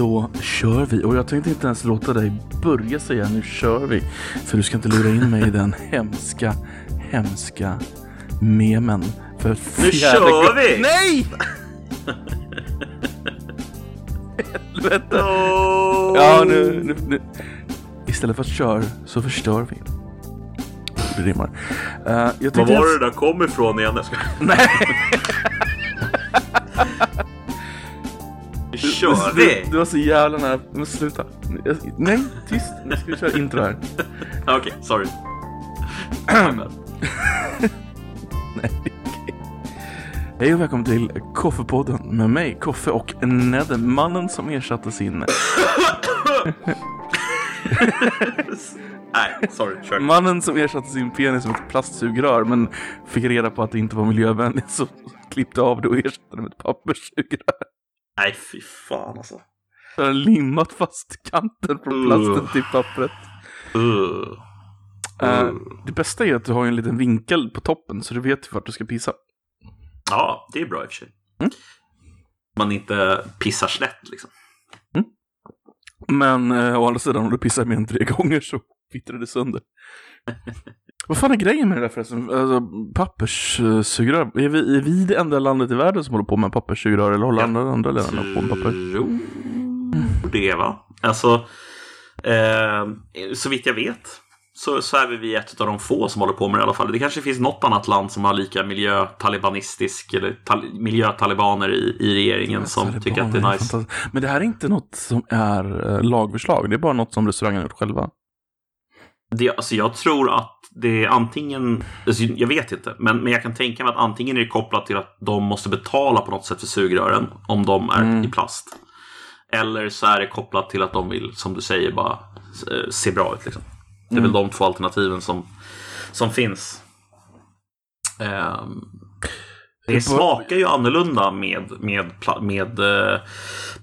Då kör vi. Och jag tänkte inte ens låta dig börja säga nu kör vi. För du ska inte lura in mig i den hemska, hemska memen. För Nu kör vi! Nej! Helvete. Oh. Ja, nu, nu, nu. Istället för att kör så förstör vi. Det rimmar. Uh, jag Var tänkte var ens- det där kom ifrån igen? Jag. Nej! Kör vi! Du, du var så jävla nära. Men sluta. Nej, tyst. Nu ska vi köra intro här. Okej, sorry. My bad. Nej. Hej och välkommen till Koffepodden med mig, Koffe och Nedde, mannen som ersatte sin... Nej, sorry. Kör. Mannen som ersatte sin penis med ett plastsugrör men fick reda på att det inte var miljövänligt så klippte av det och ersatte det med ett papperssugrör. Nej, fy fan alltså. Så har limmat fast kanten från plasten till pappret. Uh. Eh, det bästa är att du har en liten vinkel på toppen så du vet vart du ska pissa. Ja, det är bra i och för sig. Mm. Man inte pissar snett liksom. Men eh, å andra sidan om du pissar mer än tre gånger så vittrar det sönder. Vad fan är grejen med det där förresten? Alltså, papperssugrör. Är vi, är vi det enda landet i världen som håller på med papperssugrör eller håller andra, andra länder på med papper? Tror det va? Alltså, eh, så vitt jag vet så, så är vi ett av de få som håller på med det i alla fall. Det kanske finns något annat land som har lika miljötalibanistisk eller tal, miljötalibaner i, i regeringen som Talibaner tycker att det är nice. Men det här är inte något som är eh, lagförslag. Det är bara något som restaurangen har gjort själva. Det, alltså jag tror att det är antingen, alltså jag vet inte, men, men jag kan tänka mig att antingen är det kopplat till att de måste betala på något sätt för sugrören om de är Mm. i plast. Eller så är det kopplat till att de vill, som du säger, bara eh, se bra ut. Liksom. Det är Mm. väl de två alternativen som, som finns. Ehm, det smakar ju annorlunda med, med, med eh,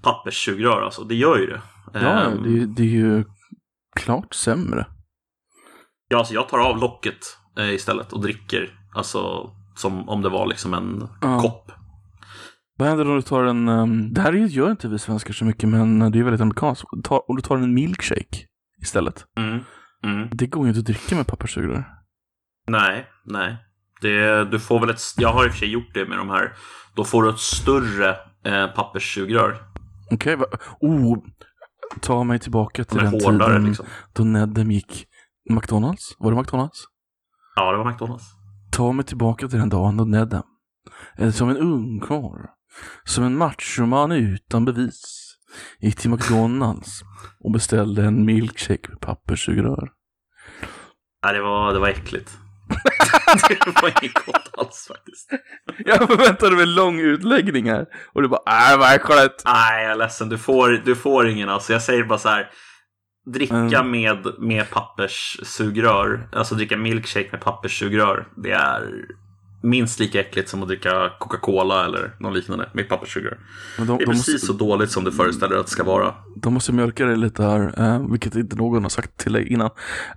papperssugrör, alltså. Det gör ju det. Ja, Ehm, det, det är ju klart sämre. Ja, alltså jag tar av locket eh, istället och dricker. Alltså som om det var liksom en Ja. kopp. Vad händer om du tar en... ehm, det här gör inte vi svenskar så mycket, men det är väldigt amerikanskt. Ta, om du tar en milkshake istället. Mm. Mm. Det går ju inte att dricka med papperssugrör. Nej, nej. Det, du får väl ett, jag har i och för sig gjort det med de här. Då får du ett större eh, papperssugrör. Okej, va? Oh, ta mig tillbaka till De den hårdare tiden liksom. då Nedem gick McDonalds. Var det McDonalds? Ja, det var McDonalds. Ta mig tillbaka till den dagen då Nedem, eh, som en ungkarl, som en machoman utan bevis, gick till McDonalds och beställde en milkshake med papperssugrör. Nej, det var, det var äckligt. det var inget gott alls faktiskt. Jag förväntade mig lång utläggning här och du bara äh vad äckligt. Nej, jag är ledsen. Du får, du får ingen alltså. Jag säger bara så här. Dricka Mm. med, med papperssugrör, alltså dricka milkshake med papperssugrör, det är minst lika äckligt som att dricka Coca-Cola eller något liknande med papperssugrör. De, Det är de, precis måste, så dåligt som du föreställer att det ska vara. de måste mjölka dig lite här, eh, vilket inte någon har sagt till dig innan.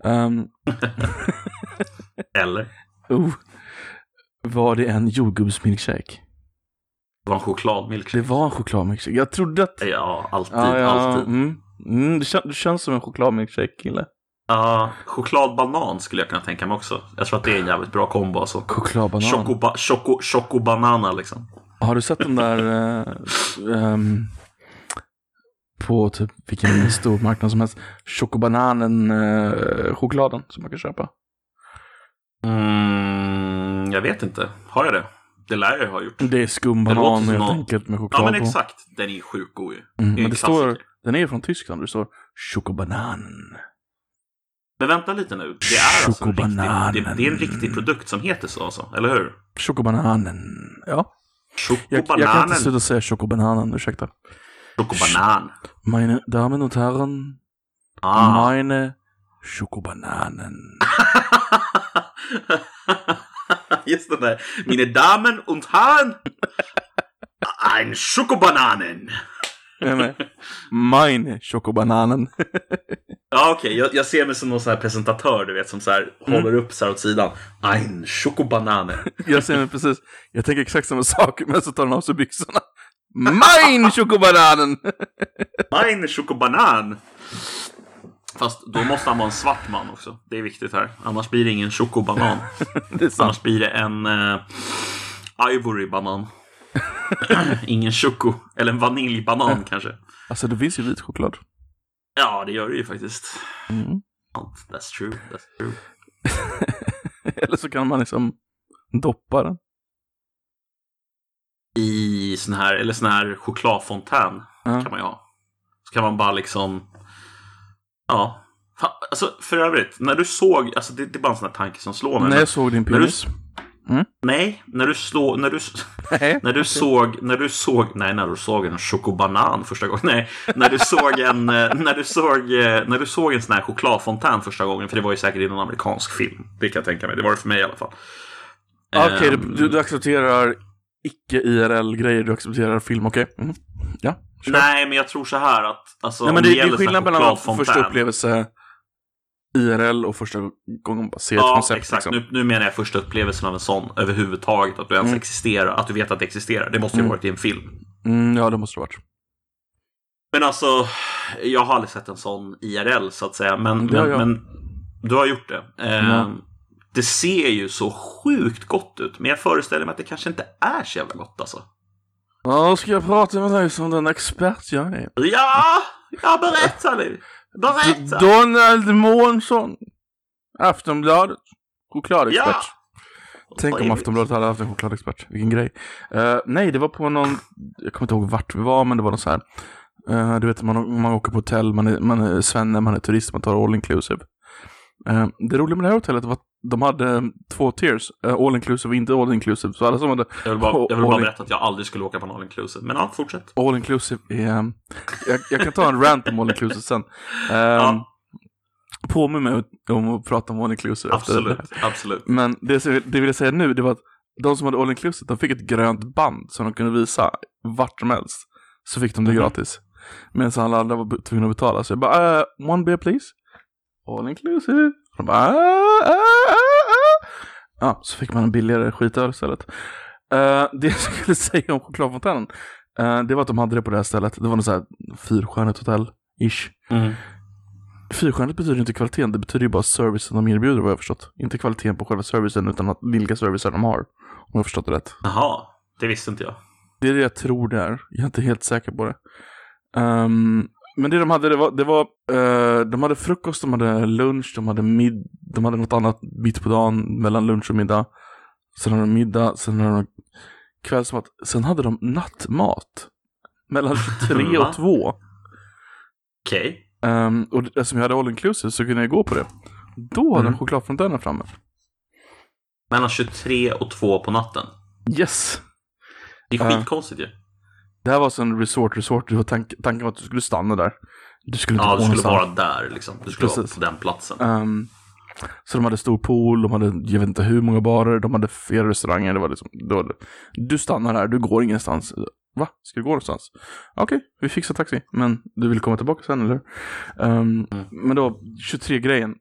Um, Eller? oh, var det en jordgubbsmilkshake? Det var en chokladmilkshake. Det var en chokladmilkshake. Jag trodde att... Ja, alltid, Ja, ja, alltid. Mm, mm, det, kän, det känns som en chokladmilkshake-kille. Ja, chokladbanan skulle jag kunna tänka mig också. Jag tror att det är en jävligt bra kombo alltså. Chokladbanan. Chocoba, choco, chocobanana liksom. Har du sett den där ehm, på typ vilken stor marknad som helst? Chocobananen eh, chokladen som man kan köpa. Mm, jag vet inte. Har jag det? Det lär jag ha gjort. Det är Det låter skumbanan som helt någon- enkelt med Ja choklad men på. exakt. Den är ju sjukt god ju. Mm, Det är men en det står, klassiker. Den är från Tyskland. Det står chocobanan. Men vänta lite nu. Det är alltså en riktig, Chocobananen. det, det är en riktig produkt som heter så alltså. Eller hur? Chocobananen. Ja. Jag, jag kan Chocobananen. inte sluta säga chocobananen, ursäkta. Chocobanan. Meine Damen und Herren, Ah. meine Chocobananen. Just den där. Mina Damen und Herren. Ein Schokobananen. Meine Chocobananen. Ja okej, jag, jag ser mig som någon sån här presentatör du vet som så här håller upp så här åt sidan. Ein Schokobananen. Jag ser mig precis, jag tänker exakt samma sak, men så tar han av sig byxorna. Mine chokobananen! Mine chokobanan! Fast då måste han vara en svart man också. Det är viktigt här. Annars blir det ingen chokobanan. det är sant. Annars blir det en uh, ivory-banan. ingen choko. Eller en vaniljbanan kanske. Alltså det finns ju vit choklad. Ja, det gör det ju faktiskt. Mm. That's true. That's true. Eller så kan man liksom doppa den. I sån här, eller sån här chokladfontän Ja. kan man ju ha. Så kan man bara liksom, ja. Fan, alltså för övrigt, när du såg, alltså det, det är bara en sån här tanke som slår mig. När jag såg din när du- penis. Nej, när du slår, när du, när du såg, när du såg, nej när du såg en chokobanan första gången, nej, när du såg en, eh, när du såg, eh, när du såg en sån här chokladfontän första gången, för det var ju säkert i någon amerikansk film, det kan jag tänka mig, det var det för mig i alla fall. Ah, Okej, Ehm, du, du accepterar icke-IRL-grejer, du accepterar film, okej? Mm. Ja, kör. Nej, men jag tror så här att, alltså, Nej, men det, det är sån här skillnad mellan första upplevelse IRL och första gången man ser ett Ja, koncept. exakt. Liksom. Nu, nu menar jag första upplevelsen av en sån överhuvudtaget. Att du ens Mm. existerar, att du vet att det existerar. Det måste ju Mm. varit i en film. Mm, ja, det måste det ha varit. Men alltså, jag har aldrig sett en sån IRL så att säga. Men, men, jag. men du har gjort det. Eh. Det ser ju så sjukt gott ut. Men jag föreställer mig att det kanske inte är så jävla gott alltså. Ja, ska jag prata med dig som den expert jag är? Ja, ja berätta nu. Berätta. Donald Månsson. Aftonbladet. Chokladexpert. Ja. Tänk om. Aftonbladet hade haft en chokladexpert. Vilken grej. Eh, nej, det var på någon, jag kommer inte ihåg vart vi var, men det var något så här. eh, du vet, man, man åker på hotell, man är, man är svenne, man är turist, man tar all inclusive. Eh, det roliga med det här hotellet var att de hade två tiers, eh, all inclusive och inte all inclusive. Så alla som hade Jag vill bara, jag vill bara berätta att jag aldrig skulle åka på en all inclusive. Men ja, fortsätt. all inclusive är, eh, jag, jag kan ta en rant om all inclusive sen. Uh, Ja. Påminn mig om att prata om all inclusive. Absolut, absolut. Men det, det vill jag säga nu, det var att de som hade all inclusive, de fick ett grönt band som de kunde visa vart som helst. Så fick de det Mhm. gratis. Medan alla andra var tvungna att betala. Så jag bara, uh, one beer please? All inclusive. De bara, ah, ah, ah, ah. Ja, så fick man en billigare skitöl istället. Eh, det jag skulle säga om chokladfontänen, eh, det var att de hade det på det här stället. Det var något så här fyrstjärnigt hotell-ish. Mm. Fyrstjärnigt betyder inte kvaliteten, det betyder ju bara servicen de erbjuder vad jag har förstått. Inte kvaliteten på själva servicen utan att vilka servicer de har. Om jag har förstått det rätt. Jaha, det visste inte jag. Det är det jag tror det är. Jag är inte helt säker på det. Ehm, men det de hade, det var, det var eh, de hade frukost, de hade lunch, de hade mid, de hade något annat mitt på dagen mellan lunch och middag. Sen hade de middag, sen hade de kvällsmat, sen hade de nattmat. Mellan 23 Va? och 2. Okej. Um, och eftersom jag hade all inclusive så kunde jag gå på det. Då hade Mm. de chokladfontänen framme. Mellan 23 och 2 på natten. Yes! Det är Ja. skitkonstigt ju. Det här var så en resort, resort. Det var tank, tanken var att du skulle stanna där. Du skulle inte Ja, du skulle vara där liksom. Du skulle Precis. vara på den platsen. Ehm, så de hade stor pool, de hade jag vet inte hur många barer, de hade flera restauranger. Det var liksom, det var, du stannar här, du går ingenstans. Va? Ska du gå någonstans? Okej, vi fixar taxi. Men du vill komma tillbaka sen, eller? Ehm, Mm. Men då, 23-grejen.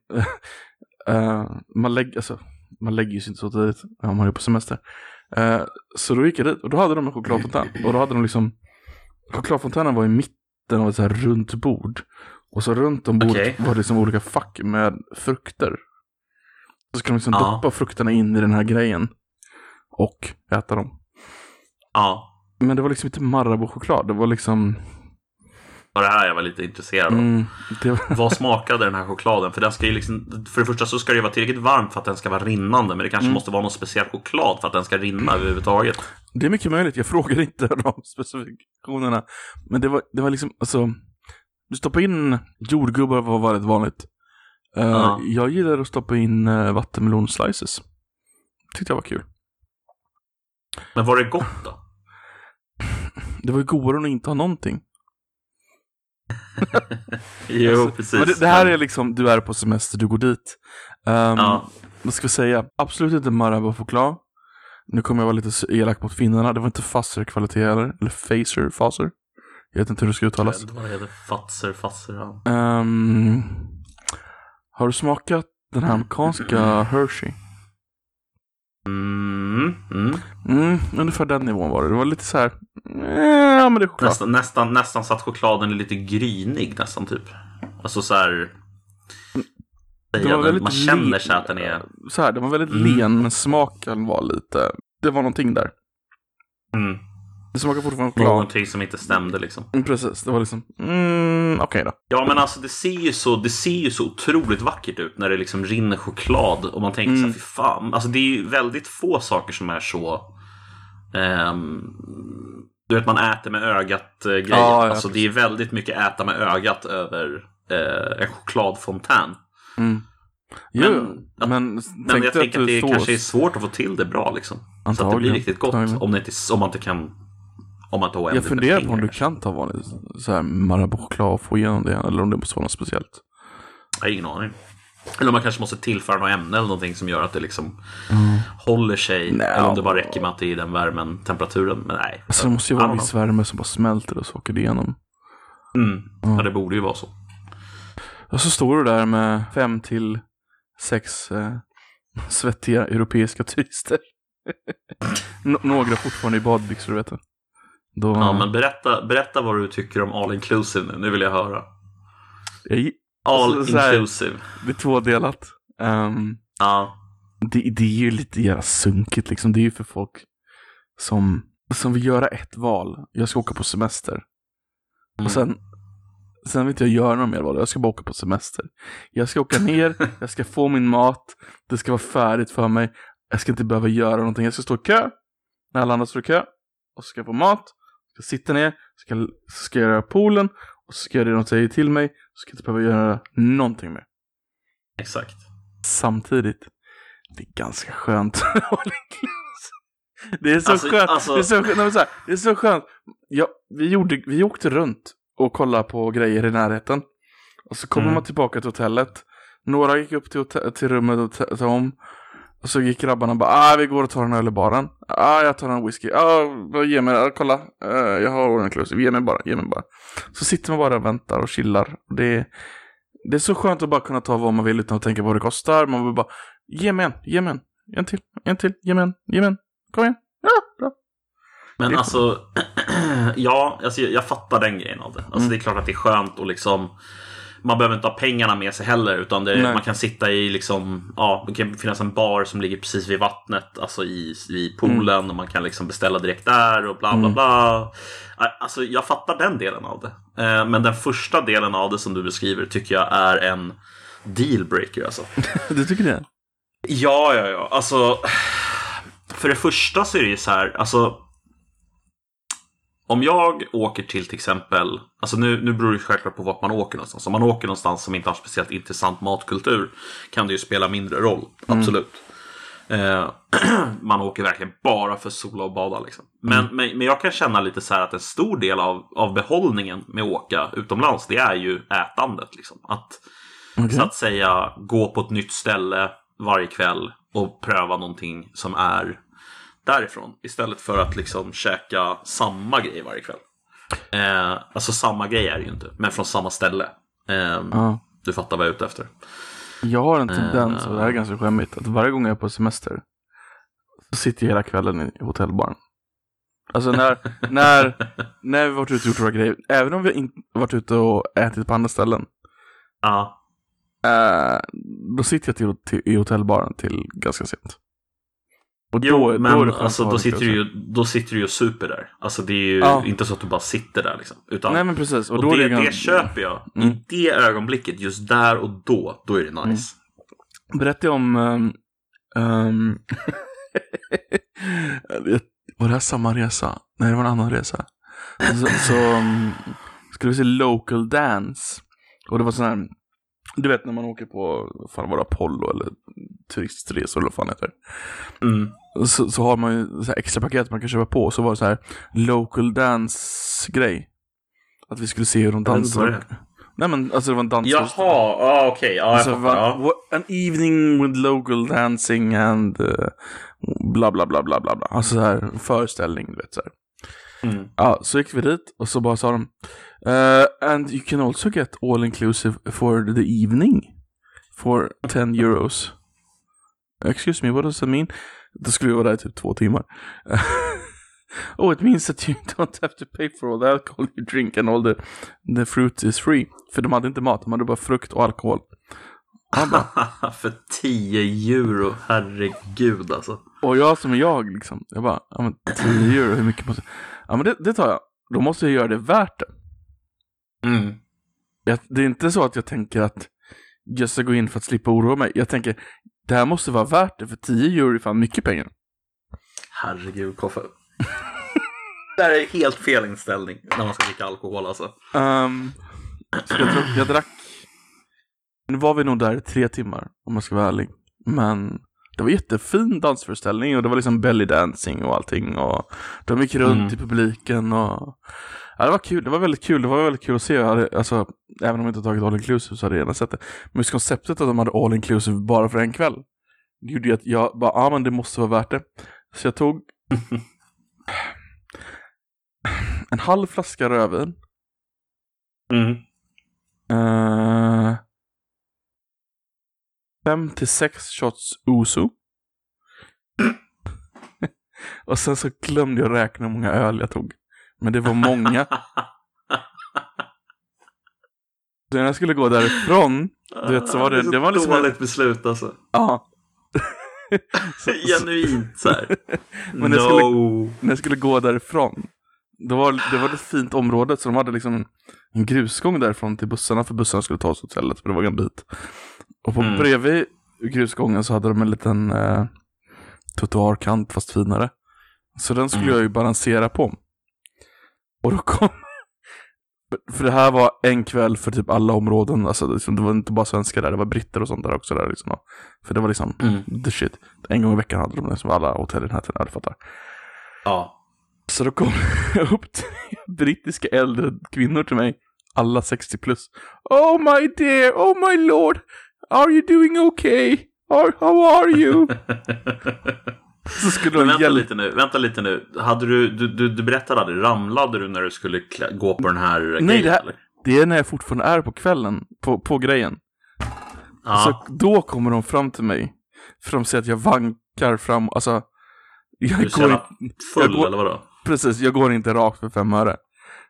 Eh, man, lägger, alltså, man lägger sig inte så tidigt om man är på semester. Eh, så då gick jag dit och då hade de en chokladfontän. Och då hade de liksom, chokladfontänen var i mitten av ett så här runt bord. Och så runt om bordet Okej. var det liksom olika fack med frukter. Så ska de liksom Ja. doppa frukterna in i den här grejen. Och äta dem. Ja. Men det var liksom inte Marabou-choklad, det var liksom... Och det här jag var lite intresserad av. Mm, det var, Vad smakade den här chokladen? För den ska ju liksom, för det första så ska det ju vara tillräckligt varmt för att den ska vara rinnande. Men det kanske Mm. måste vara någon speciell choklad för att den ska rinna överhuvudtaget. det är mycket möjligt, jag frågade inte de specifikationerna. Men det var, det var liksom, alltså... Du stoppar in jordgubbar var väldigt vanligt. Eh, Ja. Jag gillar att stoppa in uh, vattenmelonslices. Tyckte jag var kul. Men var det gott då? Det var ju godare än att inte ha någonting. Jo, Alltså, precis. Det, det här är liksom, du är på semester, du går dit. Um, Ja. Vad ska vi säga? Absolut inte Marabou-choklad. Nu kommer jag vara lite elak mot finnarna. Det var inte Fazer-kvalitet eller, eller Fazer, Fazer. Jag vet inte hur det ska uttalas. Vad heter Fatser, Fatser, ja. Ehm, har du smakat den här amerikanska Hershey? Mm, mm. Mm, ungefär den nivån var det. Det var lite så här, eh, det är choklad. Nästan, nästan, nästan så att chokladen är lite grynig nästan typ. Alltså så här. Var väldigt man känner sig att den är... Så här, den var väldigt Mm. len, men smaken var lite... Det var någonting där. Mm, Det smakar fortfarande choklad. någonting som inte stämde liksom. Mm, Precis, det var liksom... Mm, okej då. Ja men alltså det ser ju så, det ser ju så otroligt vackert ut när det liksom rinner choklad och man tänker så Mm. här, fy fan. Alltså det är ju väldigt få saker som är så ehm, Du vet man äter med ögat grejer. Ja, ja, alltså det är väldigt mycket äta med ögat över eh, en chokladfontän. Mm. Jo, Men- men, Men tänk jag tänker att det sås- kanske är svårt att få till det bra liksom. Så att det blir Antagligen. riktigt gott Antagligen. om, det inte, om man inte kan om man har Jag funderar på om du kan ta vanlig så här Marabou-choklad och få igenom det, eller om det måste vara något speciellt. Jag har ingen aning. Eller om man kanske måste tillföra något ämne eller någonting som gör att det liksom håller sig. Mm. Nej, eller om det ja. bara räcker med att det är i den värmen, temperaturen. Men nej. Alltså det måste ju vara en viss värme som bara smälter och så åker det igenom. Mm. Ja, det borde ju vara så. Och så står du där med fem till sex eh, svettiga europeiska turister. N- några fortfarande i badbyxor, vet du. Då, Ja, men berätta, berätta vad du tycker om all inclusive nu. Nu vill jag höra. jag, All Alltså, här- inclusive. det är tvådelat. Um, Ja. det, det är ju lite jävla sunkigt liksom. Det är ju för folk som, som vill göra ett val. Jag ska åka på semester. Mm. Och sen, sen vill inte jag göra något mer val. Jag ska bara åka på semester. Jag ska åka ner, jag ska få min mat. Det ska vara färdigt för mig. Jag ska inte behöva göra någonting. Jag ska stå i kö. När alla andra står i kö. Och så ska jag få mat. Ska sitta ner. Ska, så ska jag göra poolen. Och så ska jag göra det de säger till mig. Så ska jag inte behöva göra någonting mer. Exakt. Samtidigt, det är ganska skönt. det är så Alltså- skönt. alltså- Det, är så. Nej, så här, det är så skönt. Ja, vi, gjorde, vi åkte runt och kollade på grejer i närheten. Och så kommer Mm. man tillbaka till hotellet. Några gick upp till, till rummet och ta om. Och så gick grabbarna och bara, ah vi går och tar en öl i baren. Ah jag tar en whisky. Ah ge mig, ah, kolla. Eh, jag har all inclusive, ge mig bara, ge mig bara. Så sitter man bara och väntar och chillar. Det är, det är så skönt att bara kunna ta vad man vill utan att tänka på vad det kostar. Man vill bara, ge mig en, ge mig en, en till, en till, ge mig en, ge mig en. Kom igen. Ja, bra. Men alltså, ja, alltså jag, jag fattar den grejen av det. Alltså Mm. det är klart att det är skönt och liksom man behöver inte ha pengarna med sig heller utan det, man kan sitta i liksom, ja, det kan finnas en bar som ligger precis vid vattnet, alltså i, i poolen och man kan liksom beställa direkt där och bla bla Mm. bla. Alltså jag fattar den delen av det. Eh, Men den första delen av det som du beskriver tycker jag är en dealbreaker alltså. Du tycker det? Ja, ja, ja. Alltså, för det första så är det ju så här, alltså. Om jag åker till till exempel, alltså nu, nu beror det självklart på vart man åker någonstans. Om man åker någonstans som inte har speciellt intressant matkultur kan det ju spela mindre roll, absolut. Eh, man åker verkligen bara för sola och bada liksom. Men, men, men jag kan känna lite så här att en stor del av, av behållningen med att åka utomlands det är ju ätandet. Liksom. Att Okej. så att säga gå på ett nytt ställe varje kväll och pröva någonting som är därifrån. Istället för att liksom käka samma grej varje kväll. Eh, alltså samma grej är det ju inte, men från samma ställe. Eh, Ja. Du fattar vad jag är ute efter. Jag har en tendens, Eh. och det här är ganska skämmigt, att varje gång jag är på semester så sitter jag hela kvällen i hotellbaren. Alltså när, när, när vi varit ute och gjort våra grejer, även om vi inte varit ute och ätit på andra ställen, Ja, eh, då sitter jag till, till, i hotellbaren till ganska sent. Och jo, är men skönt alltså, då, sitter du ju, då sitter du ju super där. Alltså det är ju Ja. inte så att du bara sitter där liksom. Utan, Nej men precis. Och, och då det, det, det, köper jag. Mm. I det ögonblicket, just där och då, då är det nice. Berätta om... Um, um, var det här samma resa? Nej, det var en annan resa. Så, så um, skulle vi se local dance. Och det var sån här, du vet när man åker på, fan var det, Apollo eller turistresor eller vad fan heter. Mm. Så, så har man ju så extra paket man kan köpa på. Så var det så här local dance-grej. Att vi skulle se hur de dansar. Nej men alltså det var en dans. Jaha, ja, okej. Ja, jag Alltså, Ja. an evening with local dancing and uh, bla bla bla bla bla bla. Alltså så här föreställning, du vet så här. Mm. Ja, så gick vi dit och så bara sa de uh, And you can also get all inclusive for the evening for 10 euros. Excuse me, what does that mean? Då skulle vi vara där i typ två timmar. oh, it means that you don't have to pay for all the alcohol you drink and all the, the fruit is free. För de hade inte mat, de hade bara frukt och alkohol. För 10 euro, herregud alltså. och jag som är jag liksom, jag bara, ja men 10 euro, hur mycket måste Ja men det, det tar jag. Då måste jag göra det värt det. Mm. Jag, det är inte så att jag tänker att jag ska gå in för att slippa oroa mig. Jag tänker, det här måste vara värt det, för 10 euro är fan mycket pengar. Herregud, Koffe. det här är helt fel inställning när man ska dricka alkohol alltså. Um, så jag, tror, jag drack, nu var vi nog där i tre timmar om jag ska vara ärlig. Men det var jättefin dansföreställning och det var liksom belly dancing och allting och de gick runt Mm. i publiken och ja, det var kul, det var väldigt kul, det var väldigt kul att se. Hade, alltså, även om jag inte tagit all inclusive så hade jag gärna sett det. Men just konceptet att de hade all inclusive bara för en kväll, det gjorde ju att jag bara, ja ah, men det måste vara värt det. Så jag tog en halv flaska rödvin Mm. Uh, fem till sex shots Ouzo. och sen så glömde jag räkna hur många öl jag tog. Men det var många. så när jag skulle gå därifrån, du vet så var det, det var liksom, dåligt beslut alltså. ja. så, Genuint så här. Men det no. skulle- när jag skulle gå därifrån, då var, det var ett fint område så de hade liksom en, en grusgång därifrån till bussarna för bussarna skulle ta oss till hotellet för det var en bit. Och på Mm. bredvid grusgången så hade de en liten eh, trottoarkant fast finare. Så den skulle Mm. jag ju balansera på. Och då kom för det här var en kväll för typ alla områden, alltså det liksom, det var inte bara svenskar där, det var britter och sånt där också där liksom. För det var liksom Mm. the shit. En gång i veckan hade de liksom alla hotell i den här tiden, du fattar. Ja. Så då kom jag upp till brittiska äldre kvinnor till mig, alla 60 plus. Oh my dear, oh my lord, are you doing okay? Or, how are you? Så skulle Men vänta hjälpa. lite nu, vänta lite nu. Hade du, du, du, du berättade aldrig, ramlade du när du skulle klä, gå på den här grejen? Nej, det här- eller? Det är när jag fortfarande är på kvällen, på, på grejen. Ja. Så då kommer de fram till mig. För de säger att jag vankar fram, alltså. Jag du går inte, full jag går- eller vadå? precis, jag går inte rakt för fem öre.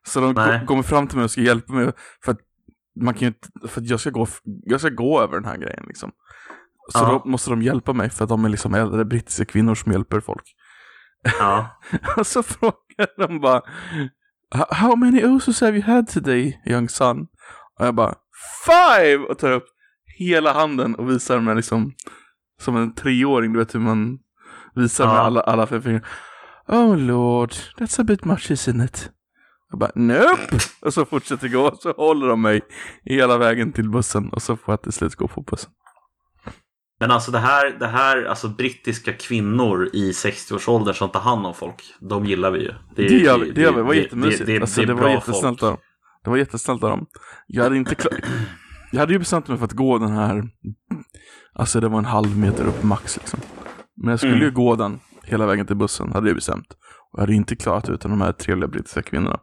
Så de Nej. ko- kommer fram till mig och ska hjälpa mig för att man kan ju inte, för att jag ska gå, jag ska gå över den här grejen liksom. Så Ja. då måste de hjälpa mig för att de är liksom äldre brittiska kvinnor som hjälper folk. Ja. Och så frågar de bara "How- many osos have you had today, young son? Och jag bara Five! Och tar upp hela handen och visar med liksom som en treåring, du vet hur man visar med Ja. alla, alla fem fingrar. Oh lord, that's a bit much isn't it? Jag bara nope! Och så fortsätter gå och så håller de mig hela vägen till bussen och så får jag till slut gå på bussen. Men alltså det här, det här, alltså brittiska kvinnor i 60-årsåldern som tar hand om folk, de gillar vi ju. Det gör vi, det gör vi, det var jättemysigt. Det, det, alltså, det det var jättesnällt av dem. Det var jättesnällt av dem. Jag hade inte klar... Jag hade ju bestämt mig för att gå den här, alltså det var en halv meter upp max liksom. Men jag skulle Mm. ju gå den hela vägen till bussen, hade jag bestämt. Och jag hade inte klarat utan de här trevliga brittiska kvinnorna.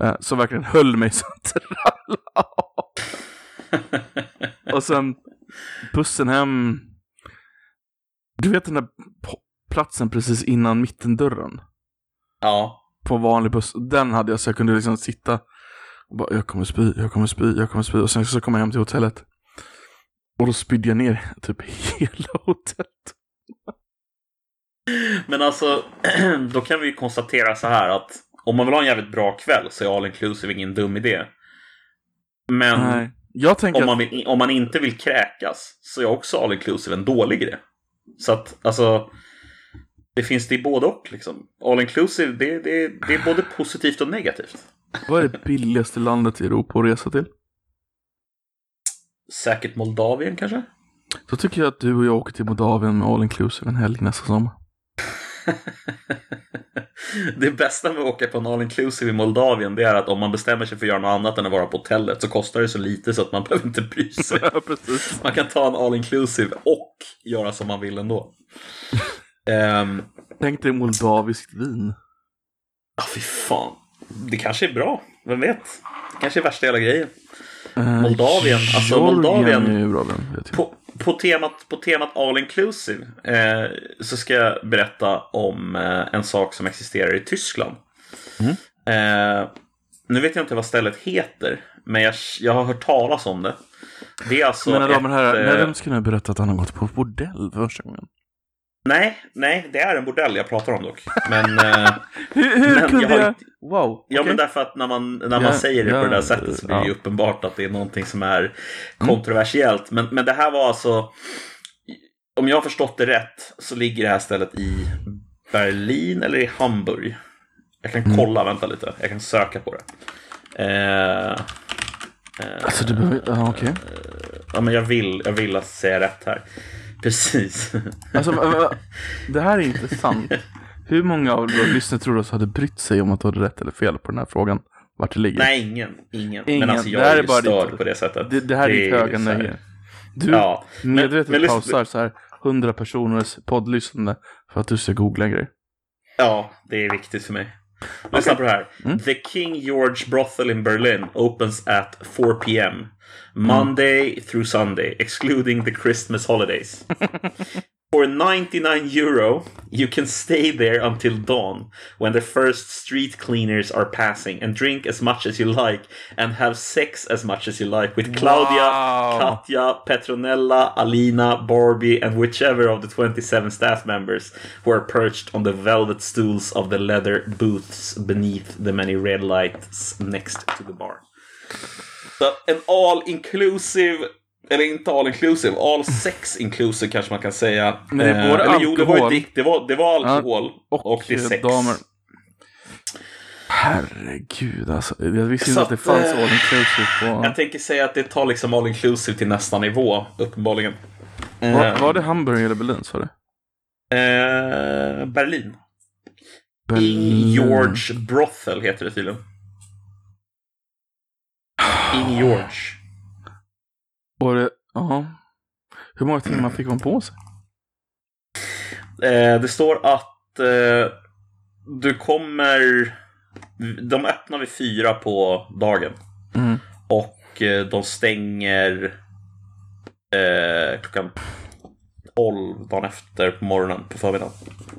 Eh, som verkligen höll mig så det av. Och sen bussen hem. Du vet den där platsen precis innan mittendörren? Ja. på vanlig buss. Den hade jag så jag kunde liksom sitta och bara, jag kommer spy, jag kommer spy, jag kommer spy. Och sen så kom jag hem till hotellet. Och då spydde jag ner typ hela hotellet. Men alltså, då kan vi ju konstatera så här att om man vill ha en jävligt bra kväll så är all inclusive ingen dum idé. Men Nej. Om man, vill, om man inte vill kräkas så är också all inclusive en dålig idé. Så att alltså, det finns det i både och liksom. All inclusive, det, det, det är både positivt och negativt. vad är det billigaste landet i Europa att resa till? Säkert Moldavien kanske? Då tycker jag att du och jag åker till Moldavien med all inclusive en helg nästa sommar. det bästa med att åka på en all inclusive i Moldavien det är att om man bestämmer sig för att göra något annat än att vara på hotellet så kostar det så lite så att man behöver inte bry sig. ja. Man kan ta en all inclusive och göra som man vill ändå. Ehm, Tänk dig moldaviskt vin. Ja, fy fan. Det kanske är bra. Vem vet? Det kanske är värsta hela grejen. Eh, Moldavien, alltså Georgien Moldavien- är bra. På, på, temat, på temat all inclusive eh, så ska jag berätta om eh, en sak som existerar i Tyskland. Mm. Eh, nu vet jag inte vad stället heter, men jag, jag har hört talas om det. Det är alltså Mina damer och herrar, när eh, vem ska nu berätta att han har gått på bordell för första gången? Nej, nej, det är en bordell jag pratar om dock. Men, eh, Hur, hur Men kunde jag har Wow, ja, okej. men därför att när man, när man Ja, säger det på ja, det där sättet så blir det ju uppenbart att det är någonting som är Mm. kontroversiellt. Men, men det här var alltså, om jag har förstått det rätt, så ligger det här stället i Berlin eller i Hamburg. Jag kan Mm. kolla, vänta lite, jag kan söka på det. Eh, eh, Alltså du behöver... Ja, okej. ja, men jag vill, jag vill att säga rätt här. Precis. Alltså, det här är intressant. Hur många av våra lyssnare tror du hade brytt sig om att du hade rätt eller fel på den här frågan? Vart det ligger? Nej, ingen. Ingen. Ingen. Men alltså jag Det här är är bara störd ditt- på det sättet. Det, det här är ditt höga nöje. Du Ja. medvetet men lyssna- pausar så här 100 personers poddlyssnande för att du ska googla en grej. Ja, det är viktigt för mig. Lyssna på det här. Mm. The King George Brothel in Berlin opens at 4 p.m. Mm. Monday through Sunday, excluding the Christmas holidays. For 99 euro, you can stay there until dawn when the first street cleaners are passing and drink as much as you like and have sex as much as you like with Claudia, Wow. Katja, Petronella, Alina, Barbie, and whichever of the 27 staff members who are perched on the velvet stools of the leather booths beneath the many red lights next to the bar. Så en all inclusive, eller inte all inclusive, all sex inclusive kanske man kan säga. Men det är Eh, eller jo, det var, alkohol- dick, det var, det var alkohol och, och, det är sex. damer. Herregud alltså. Jag visste inte att det att, fanns eh, all inclusive på... Jag tänker säga att det tar liksom all inclusive till nästa nivå, uppenbarligen. Var, Eh, var det Hamburg eller Berlin sa du? eh, Berlin. Berlin. George Brothel heter det tydligen. Ing George. Var det... Ja. Hur många timmar fick man på sig? Eh, det står att eh, du kommer... De öppnar vid fyra på dagen. Mm. Och eh, de stänger eh, klockan 12 dagen efter på morgonen på förmiddagen.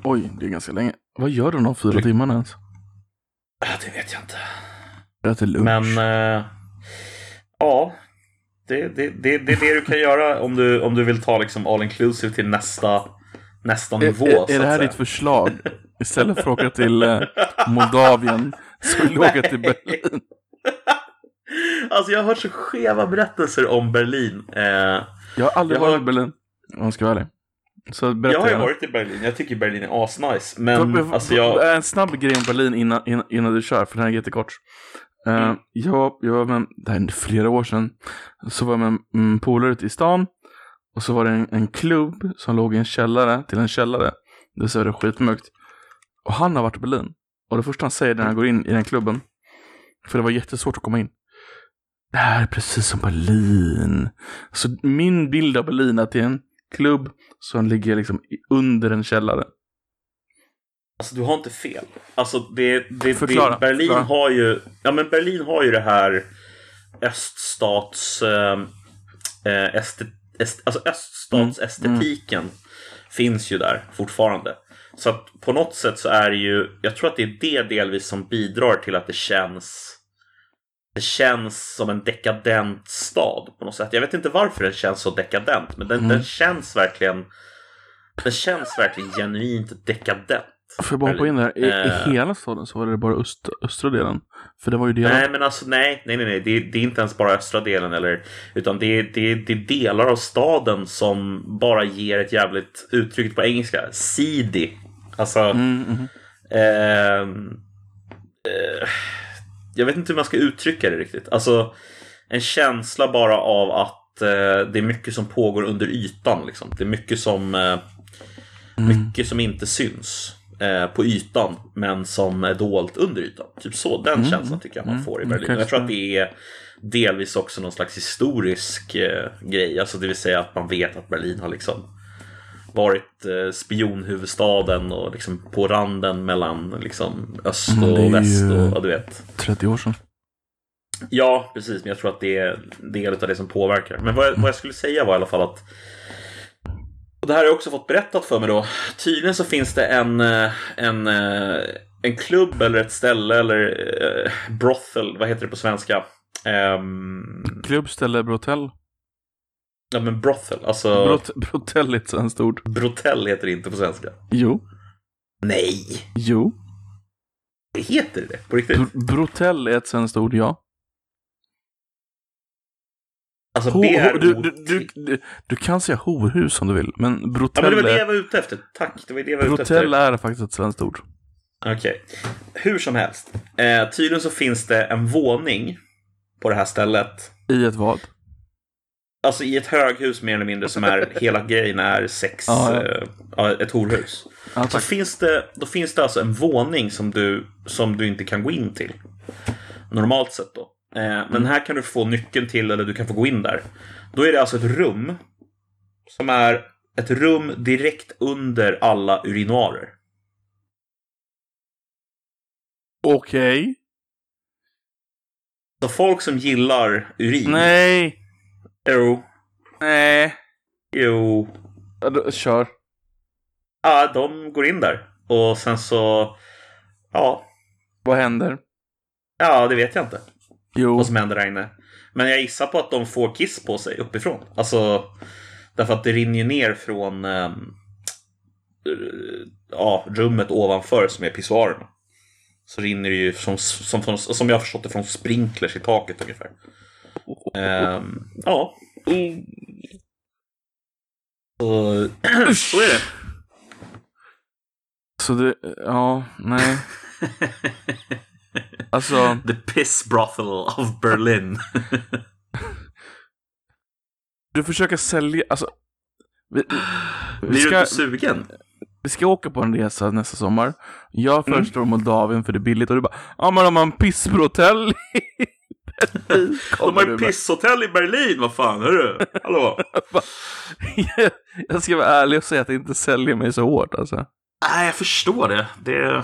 Oj, det är ganska länge. Vad gör du de fyra timmarna ens? Ja, det vet jag inte. Äter lunch? Men eh, ja, det, det, det, det är det du kan göra om du, om du vill ta liksom all inclusive till nästa, nästa nivå. är, är, är det här ditt förslag? Istället för att åka till eh, Moldavien så vill du åka till Berlin. Alltså jag har hört så skeva berättelser om Berlin. Eh, Jag har aldrig Jag har- varit i Berlin, om jag ska vara ärlig. Jag har ju varit i Berlin. Jag tycker Berlin är asnice. Men Får- alltså jag... En snabb grej om Berlin innan, innan, innan du kör, för den här är jättekort. Uh, Mm. jag, jag var med, det här är flera år sedan, så var jag med en polare ute i stan. Och så var det en, en klubb som låg i en källare till en källare. Det var det skitmörkt. Och han har varit i Berlin. Och det första han säger när han går in i den klubben, för det var jättesvårt att komma in. Det här är precis som Berlin. Så min bild av Berlin är att det är en klubb som ligger liksom under en källare. Alltså du har inte fel. Alltså det, det, Förklara, det Berlin förklara. har ju... Ja men Berlin har ju det här öststats... Eh, eh, este, est, alltså öststatsestetiken finns ju där fortfarande. Så att på något sätt så är det ju... Jag tror att det är det delvis som bidrar till att det känns... Det känns som en dekadent stad på något sätt. Jag vet inte varför den känns så dekadent, men den, Mm. den känns verkligen... Den känns verkligen genuint dekadent. Får jag bara hoppa in där? I, Eh. I hela staden så var det bara öst, östra delen. För det var ju delar. Nej, men alltså nej, nej, nej, nej. Det, det är inte ens bara östra delen eller, utan det det, det är delar av staden som bara ger ett jävligt uttryck på engelska. Seedy. Alltså, Mm, ehm, eh, jag vet inte hur man ska uttrycka det riktigt. Alltså, en känsla bara av att eh, det är mycket som pågår under ytan. Liksom. Det är mycket som, eh, mycket som inte syns eh, på ytan, men som är dolt under ytan. Typ så, den känslan tycker jag man Mm. får i Mm, Berlin. Jag tror att det är delvis också någon slags historisk eh, grej. Alltså det vill säga att man vet att Berlin har liksom varit eh, spionhuvudstaden och liksom på randen mellan liksom öst är och väst ju- och ja, du vet. 30 år sedan. Ja, precis. Men jag tror att det är del av det som påverkar. Men vad jag, vad jag skulle säga var i alla fall att och det här har jag också fått berättat för mig då. Tydligen så finns det en, eh, en, eh, en klubb eller ett ställe eller uh, brothel, vad heter det på svenska? Um, Klubb, ställe, brotell. Ja men brothel, alltså... Brot, brotell är ett svenskt ord. Brotell heter det inte på svenska. Jo. Nej! Jo. Det heter det, på riktigt. Br brotell är ett svenskt ord, ja. Alltså Ho, ho, du, du, du, du, kan säga horhus om du vill, men Ja men brotell, det var det jag var ute efter. Tack, det var det jag var ute brotell efter. är faktiskt ett svenskt ord. Okej. Hur som helst. Eh, tydligen så finns det en våning på det här stället. I ett vad? Alltså i ett höghus mer eller mindre som är hela grejen är sex, Ja, ja. eh, ett horhus. Ja, Så finns det, då finns det alltså en våning som du, som du inte kan gå in till. Normalt sett då. Eh, men här kan du få nyckeln till eller du kan få gå in där. Då är det alltså ett rum som är ett rum direkt under alla urinoarer. Okej. Så folk som gillar urin. Nej. Jo. Nej. Jo. Kör. Ja, de går in där. Och sen så... Ja. Vad händer? Ja, det vet jag inte. Jo. Vad som händer där inne. Men jag gissar på att de får kiss på sig uppifrån. Alltså... Därför att det rinner ner från... ehm, eh, ja, rummet ovanför som är pissoarerna. Så rinner det ju som, som, som, som jag har förstått det från sprinklers i taket ungefär. Ehm, ja. Så, så är det. Så det, ja, nej. Alltså, The piss brothel of Berlin. du försöker sälja, alltså. Vi, vi, Blir du ska, inte sugen? vi ska åka på en resa nästa sommar. Jag Mm. föreslår Moldavien för det är billigt och du bara, ja men de har en pisshotell De har ju pisshotell i Berlin, vad fan, hörru? Hallå? Jag ska vara ärlig och säga att det inte säljer mig så hårt alltså. Nej, jag förstår det. Det,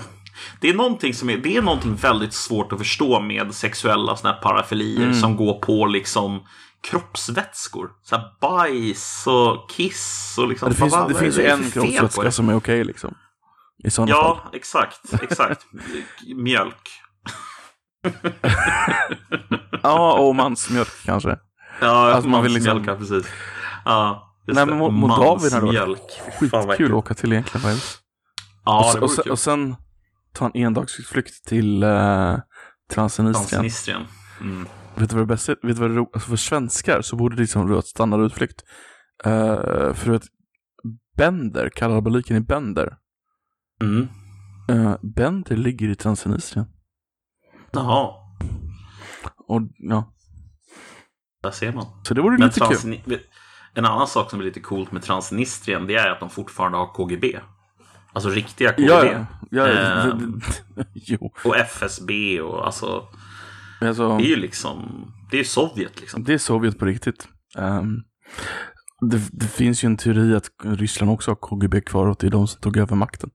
det, är någonting som är, det är någonting väldigt svårt att förstå med sexuella såna här parafilier som går på liksom kroppsvätskor. Så här bajs och kiss och liksom. Det finns, det finns för en kroppsvätska det? som är okej liksom. I sådana fall. Ja, exakt, exakt. Mjölk. Ja, och mansmjölk kanske. Ja, Alltså, man vill liksom- ja, precis. Ja, Nej, det. men Mo- Moldavien hade varit Skitkul att åka till egentligen. Ja, och, det och, sen, och sen ta en endagsutflykt till uh, Transnistrien. Transnistrien. Mm. Vet du vad det bästa? Vet du vad det alltså för svenskar så borde det liksom vara ett standardutflykt. Uh, för att Bender, kalabaliken i Bender. Mm. Uh, Bender ligger i Transnistrien. Jaha, Och ja, där ser man. så det vore Men lite kul. En annan sak som är lite coolt med Transnistrien det är att de fortfarande har KGB. Alltså riktiga KGB. Ja, ja. ja. Ehm. jo, Och FSB och alltså. alltså. Det är ju liksom. Det är Sovjet liksom. Det är Sovjet på riktigt. Ehm, det, det finns ju en teori att Ryssland också har KGB kvar och att det är de som tog över makten.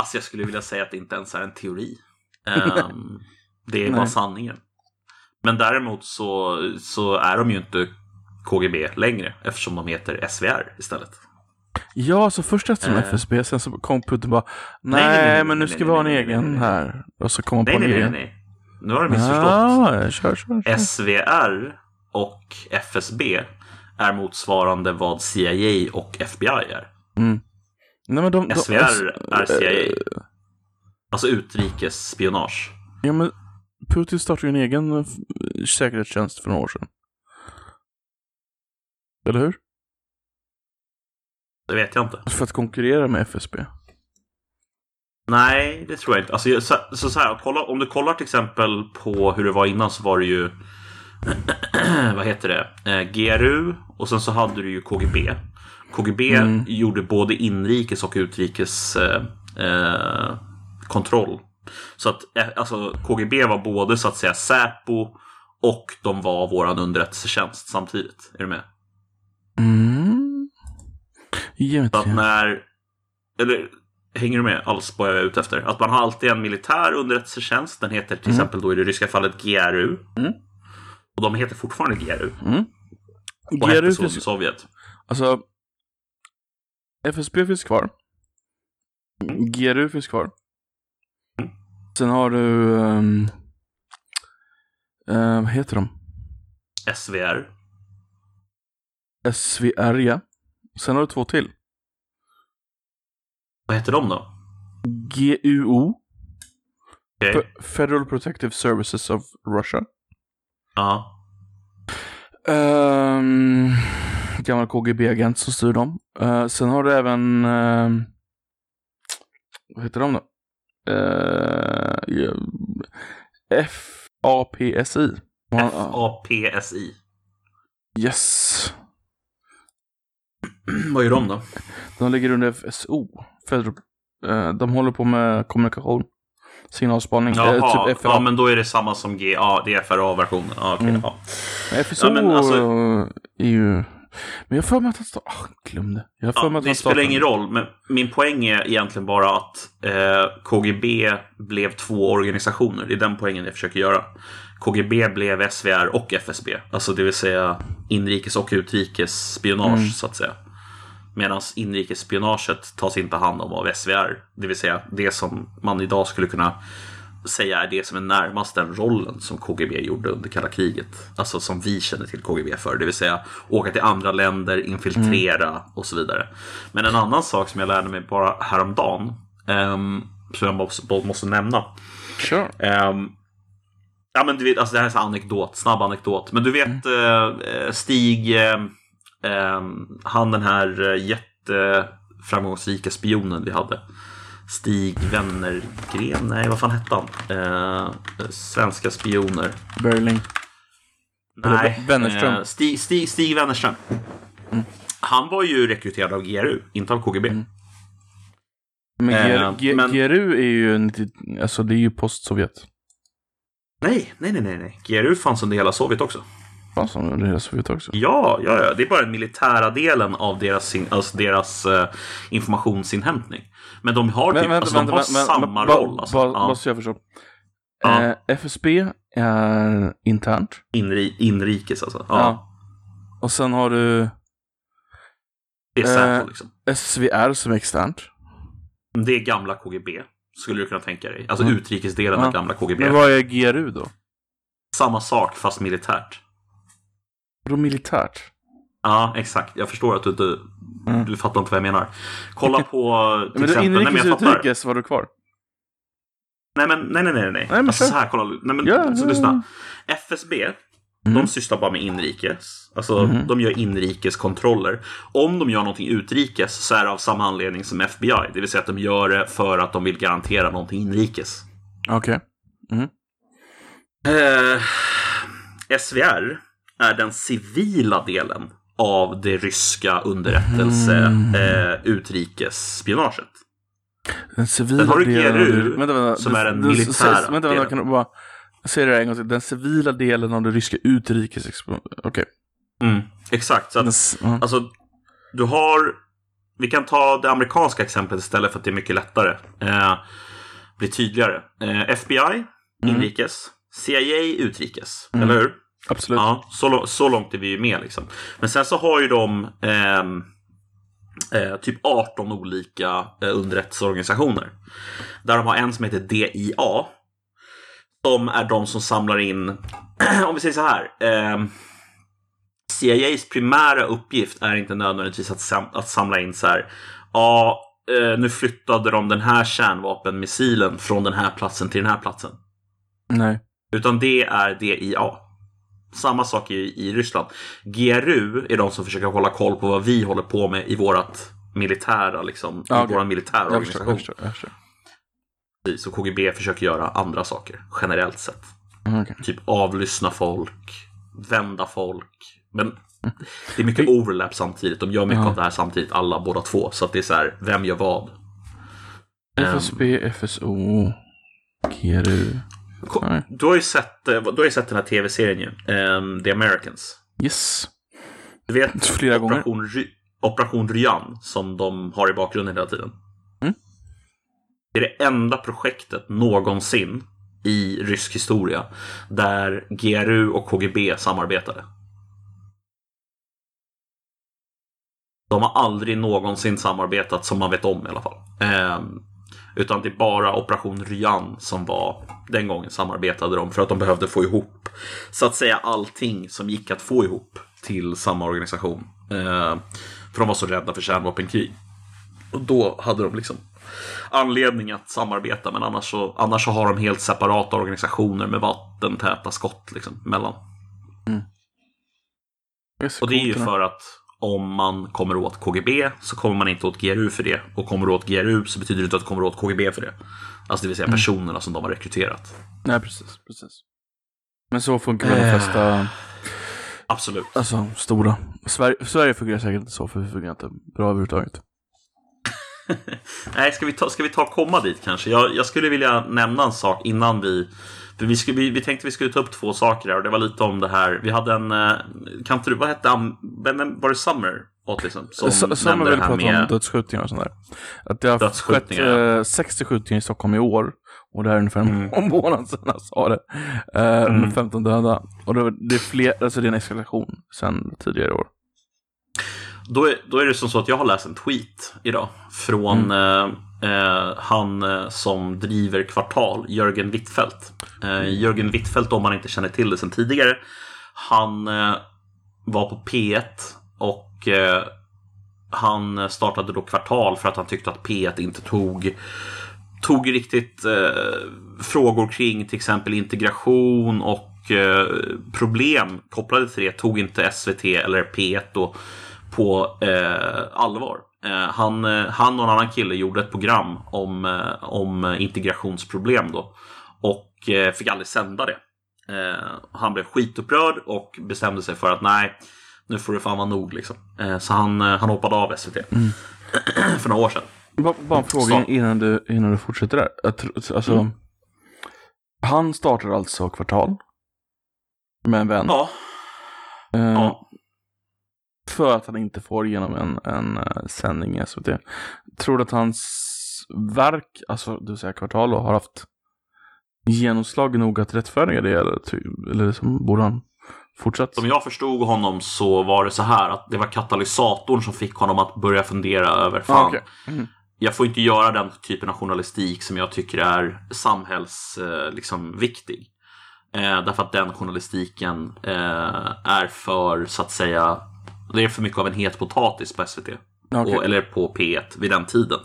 Alltså jag skulle vilja säga att det inte ens är en teori. Ehm, det är bara Nej. sanningen. Men däremot så, så är de ju inte KGB längre eftersom de heter SVR istället. Ja, så först efter som Eh. FSB, sen så kom Putin bara nej, nej, nej, men nu ska nej, vi ha en egen här. Och så kom Nej, på en egen. nej. Nu har du missförstått. Ja, kör, kör, kör. SVR och FSB är motsvarande vad CIA och FBI är. Mm. Nej, men de, de, SVR är CIA. Alltså utrikesspionage. Ja, men Putin startade ju en egen eh, säkerhetstjänst för några år sedan. Eller hur? Det vet jag inte. För att konkurrera med FSB. Nej, det tror jag inte. Alltså, så, så, så här, kolla, om du kollar till exempel på hur det var innan så var det ju vad heter det? Eh, GRU och sen så hade du ju KGB. KGB Mm. gjorde både inrikes och utrikes eh, eh, kontroll. Så att eh, alltså, KGB var både så att säga Säpo och de var våran underrättelsetjänst samtidigt. Är du med? Mm. Så att när... Eller Hänger du med alls på vad jag är ute efter? Att man har alltid en militär underrättelsetjänst. Den heter till exempel då i det ryska fallet GRU. Mm. Och de heter fortfarande GRU. Mm. Och hette GRU så i Sovjet. alltså, FSB finns kvar. GRU finns kvar. Sen har du, um, vad heter de? SVR. SVR, ja. Sen har du två till. Vad heter de då? GUO. F- Federal Protective Services of Russia. Ja. Um, gammal KGB-agent som styr dem. Eh, sen har du även, ehm, vad heter de då? Uh, ja, FAPSI. FAPSI. Yes. Vad gör de då? De ligger under FSO. Federal, eh, de håller på med kommunikation. Signalspaning. Jaha, Eh, typ FRA. ja men då är det samma som G. Ja, det är FRA-versionen. Ja, okej. Mm. ja. FSO Ja, men alltså- är ju... Men jag har för mig att han står... Ah, glömde. Jag har för Ja, att det han spelar startade- ingen roll, men min poäng är egentligen bara att eh, KGB blev två organisationer. Det är den poängen jag försöker göra. KGB blev SVR och FSB, alltså det vill säga inrikes och utrikes spionage Mm. så att säga. Medan inrikesspionaget tas inte hand om av SVR, det vill säga det som man idag skulle kunna säga är det som är närmast den rollen som KGB gjorde under kalla kriget. Alltså som vi känner till KGB för, det vill säga åka till andra länder, infiltrera och så vidare. Men en annan sak som jag lärde mig bara häromdagen, um, som jag måste, måste nämna. Kör. Ehm, ja men du vet, alltså det här är en anekdot, snabb anekdot. Men du vet eh, Stig, eh, ehm, han den här eh, jätteframgångsrika spionen vi hade. Stig Wennergren, nej vad fan hette han? Eh, svenska spioner. Berling. Nej, Wennerström. eh, Stig, Stig, Stig Wennerström. Han var ju rekryterad av GRU, inte av KGB. Men, Eh, G- G- men- GRU är ju, 90, alltså det är ju post-Sovjet. Nej, nej, nej, nej, nej. GRU fanns under hela Sovjet också. Fan som är Sovjet också. Ja, ja, ja, det är bara den militära delen av deras, alltså deras eh, informationsinhämtning. Men de har, typ, alltså, de har samma roll. Alltså. ba- ja, Bara så jag förstår. Ja. Eh, FSB är internt. inri, inrikes alltså. Ja, Ja. Och sen har du Eh, liksom. SVR som är externt. Det är gamla KGB, skulle du kunna tänka dig. Alltså Mm. utrikesdelen av gamla KGB. Men vad är GRU då? Samma sak, fast militärt. Vadå militärt? Ja, exakt. Jag förstår att du inte... Mm. Du fattar inte vad jag menar. Kolla på till Men exempel... Nej, men inrikes och fattar. utrikes var du kvar? Nej, men nej, nej, nej. nej. men alltså, så här, kolla. Nej, men, Ja, så ja, lyssna. FSB, Mm. de sysslar bara med inrikes. Alltså, Mhm. de gör inrikeskontroller. Om de gör någonting utrikes så är det av samma anledning som FBI. Det vill säga att de gör det för att de vill garantera någonting inrikes. Okej. Eh, SVR är den civila delen av det ryska underrättelse Mm. eh, utrikesspionaget. Den civila Sen har du. GRU, vänta, vänta, som är den militära Vänta, vänta, delen. kan du bara säga det en gång till? Den civila delen av det ryska utrikes... Okej. Mm, exakt. Så att, Den. Alltså, du har... Vi kan ta det amerikanska exemplet istället för att det är mycket lättare. Eh, blir tydligare. Eh, FBI, inrikes. CIA, utrikes. Mm. Eller hur? Absolut. Ja, så, så långt är vi ju med liksom. Men sen så har ju de ehm, eh, typ 18 olika eh, underrättelseorganisationer. Där de har en som heter DIA. De är de som samlar in, om vi säger så här. ehm, CIAs primära uppgift är inte nödvändigtvis att, sam- att samla in så här. Ja, eh, nu flyttade de den här kärnvapenmissilen från den här platsen till den här platsen. Nej. Utan det är DIA. Samma sak i, i Ryssland. GRU är de som försöker hålla koll på vad vi håller på med i vårat militära, liksom, Ja, i okej. våra militära Jag förstår, jag organisation. förstår. Jag förstår. Så KGB försöker göra andra saker, generellt sett. Mm, okej. Typ avlyssna folk, vända folk. Men det är mycket overlap samtidigt. De gör mycket Ja. av det här samtidigt, alla båda två. Så att det är så här, vem gör vad? Ehm. FSB, FSO, GRU. Nej. Du har ju sett, eh, du har ju sett den här tv-serien ju, ehm, The Americans. Yes. Du vet Flera gånger. Operation, Ry- Operation Ryan som de har i bakgrunden hela tiden. Mm. Det är det enda projektet någonsin i rysk historia där GRU och KGB samarbetade. De har aldrig någonsin samarbetat som man vet om i alla fall. Eh, utan det är bara Operation Ryan som var den gången samarbetade de för att de behövde få ihop så att säga allting som gick att få ihop till samma organisation. Eh, för de var så rädda för kärnvapenkrig. Och då hade de liksom anledning att samarbeta men annars så, annars så har de helt separata organisationer med vattentäta skott liksom, mellan. Mm. Och det är ju för att om man kommer åt KGB så kommer man inte åt GRU för det. Och kommer du åt GRU så betyder det inte att du kommer åt KGB för det. Alltså det vill säga mm. personerna som de har rekryterat. Nej, precis. precis. Men så funkar väl de eh. flesta... Absolut. Alltså, stora. Sverige, Sverige fungerar säkert inte så, för vi fungerar inte bra överhuvudtaget. Nej, ska vi, ta, ska vi ta komma dit kanske? Jag, jag skulle vilja nämna en sak innan vi vi, skulle, vi, vi tänkte vi skulle ta upp två saker här och det var lite om det här. Vi hade en, eh, kan inte du, vad hette han, var det Summer? Liksom, som Summer vill prata med... om dödsskjutningar och sånt där. Att det har skett eh, 60 skjutningar i Stockholm i år. Och det här är ungefär mm. en månad sedan jag sa det. Eh, mm. Med 15 döda. Och det, det, är fler, alltså det är en eskalation sedan tidigare år. Då är, då är det som så att jag har läst en tweet idag från mm. eh, eh han eh, som driver Kvartal, Jörgen Wittfeldt. Eh, Jörgen Wittfeldt, om man inte känner till det sedan tidigare, han eh, var på P1 och eh, han startade då Kvartal för att han tyckte att P1 inte tog tog riktigt eh, frågor kring till exempel integration och eh, problem kopplade till det tog inte SVT eller P1 då på eh, allvar. Eh, han, eh, han och en annan kille gjorde ett program om, eh, om integrationsproblem då. Och eh, fick aldrig sända det. Eh, han blev skitupprörd och bestämde sig för att nej, nu får det fan vara nog liksom. så han, han hoppade av SVT. Mm. för några år sedan. Bara en fråga innan du, innan du fortsätter där. Alltså, mm. Han startar alltså Kvartal. Med en vän. Ja. ja. För att han inte får igenom en, en uh, sändning i SVT. Tror du att hans verk, alltså du säger kvartal, har haft genomslag nog att rättfärdiga det? Eller, eller liksom, borde han fortsätta? Som jag förstod honom så var det så här att det var katalysatorn som fick honom att börja fundera över fan. Ah, okay. mm. Jag får inte göra den typen av journalistik som jag tycker är samhällsviktig. Eh, liksom, eh, därför att den journalistiken eh, är för, så att säga, det är för mycket av en het potatis på SVT. Okay. Och, eller på P1 vid den tiden.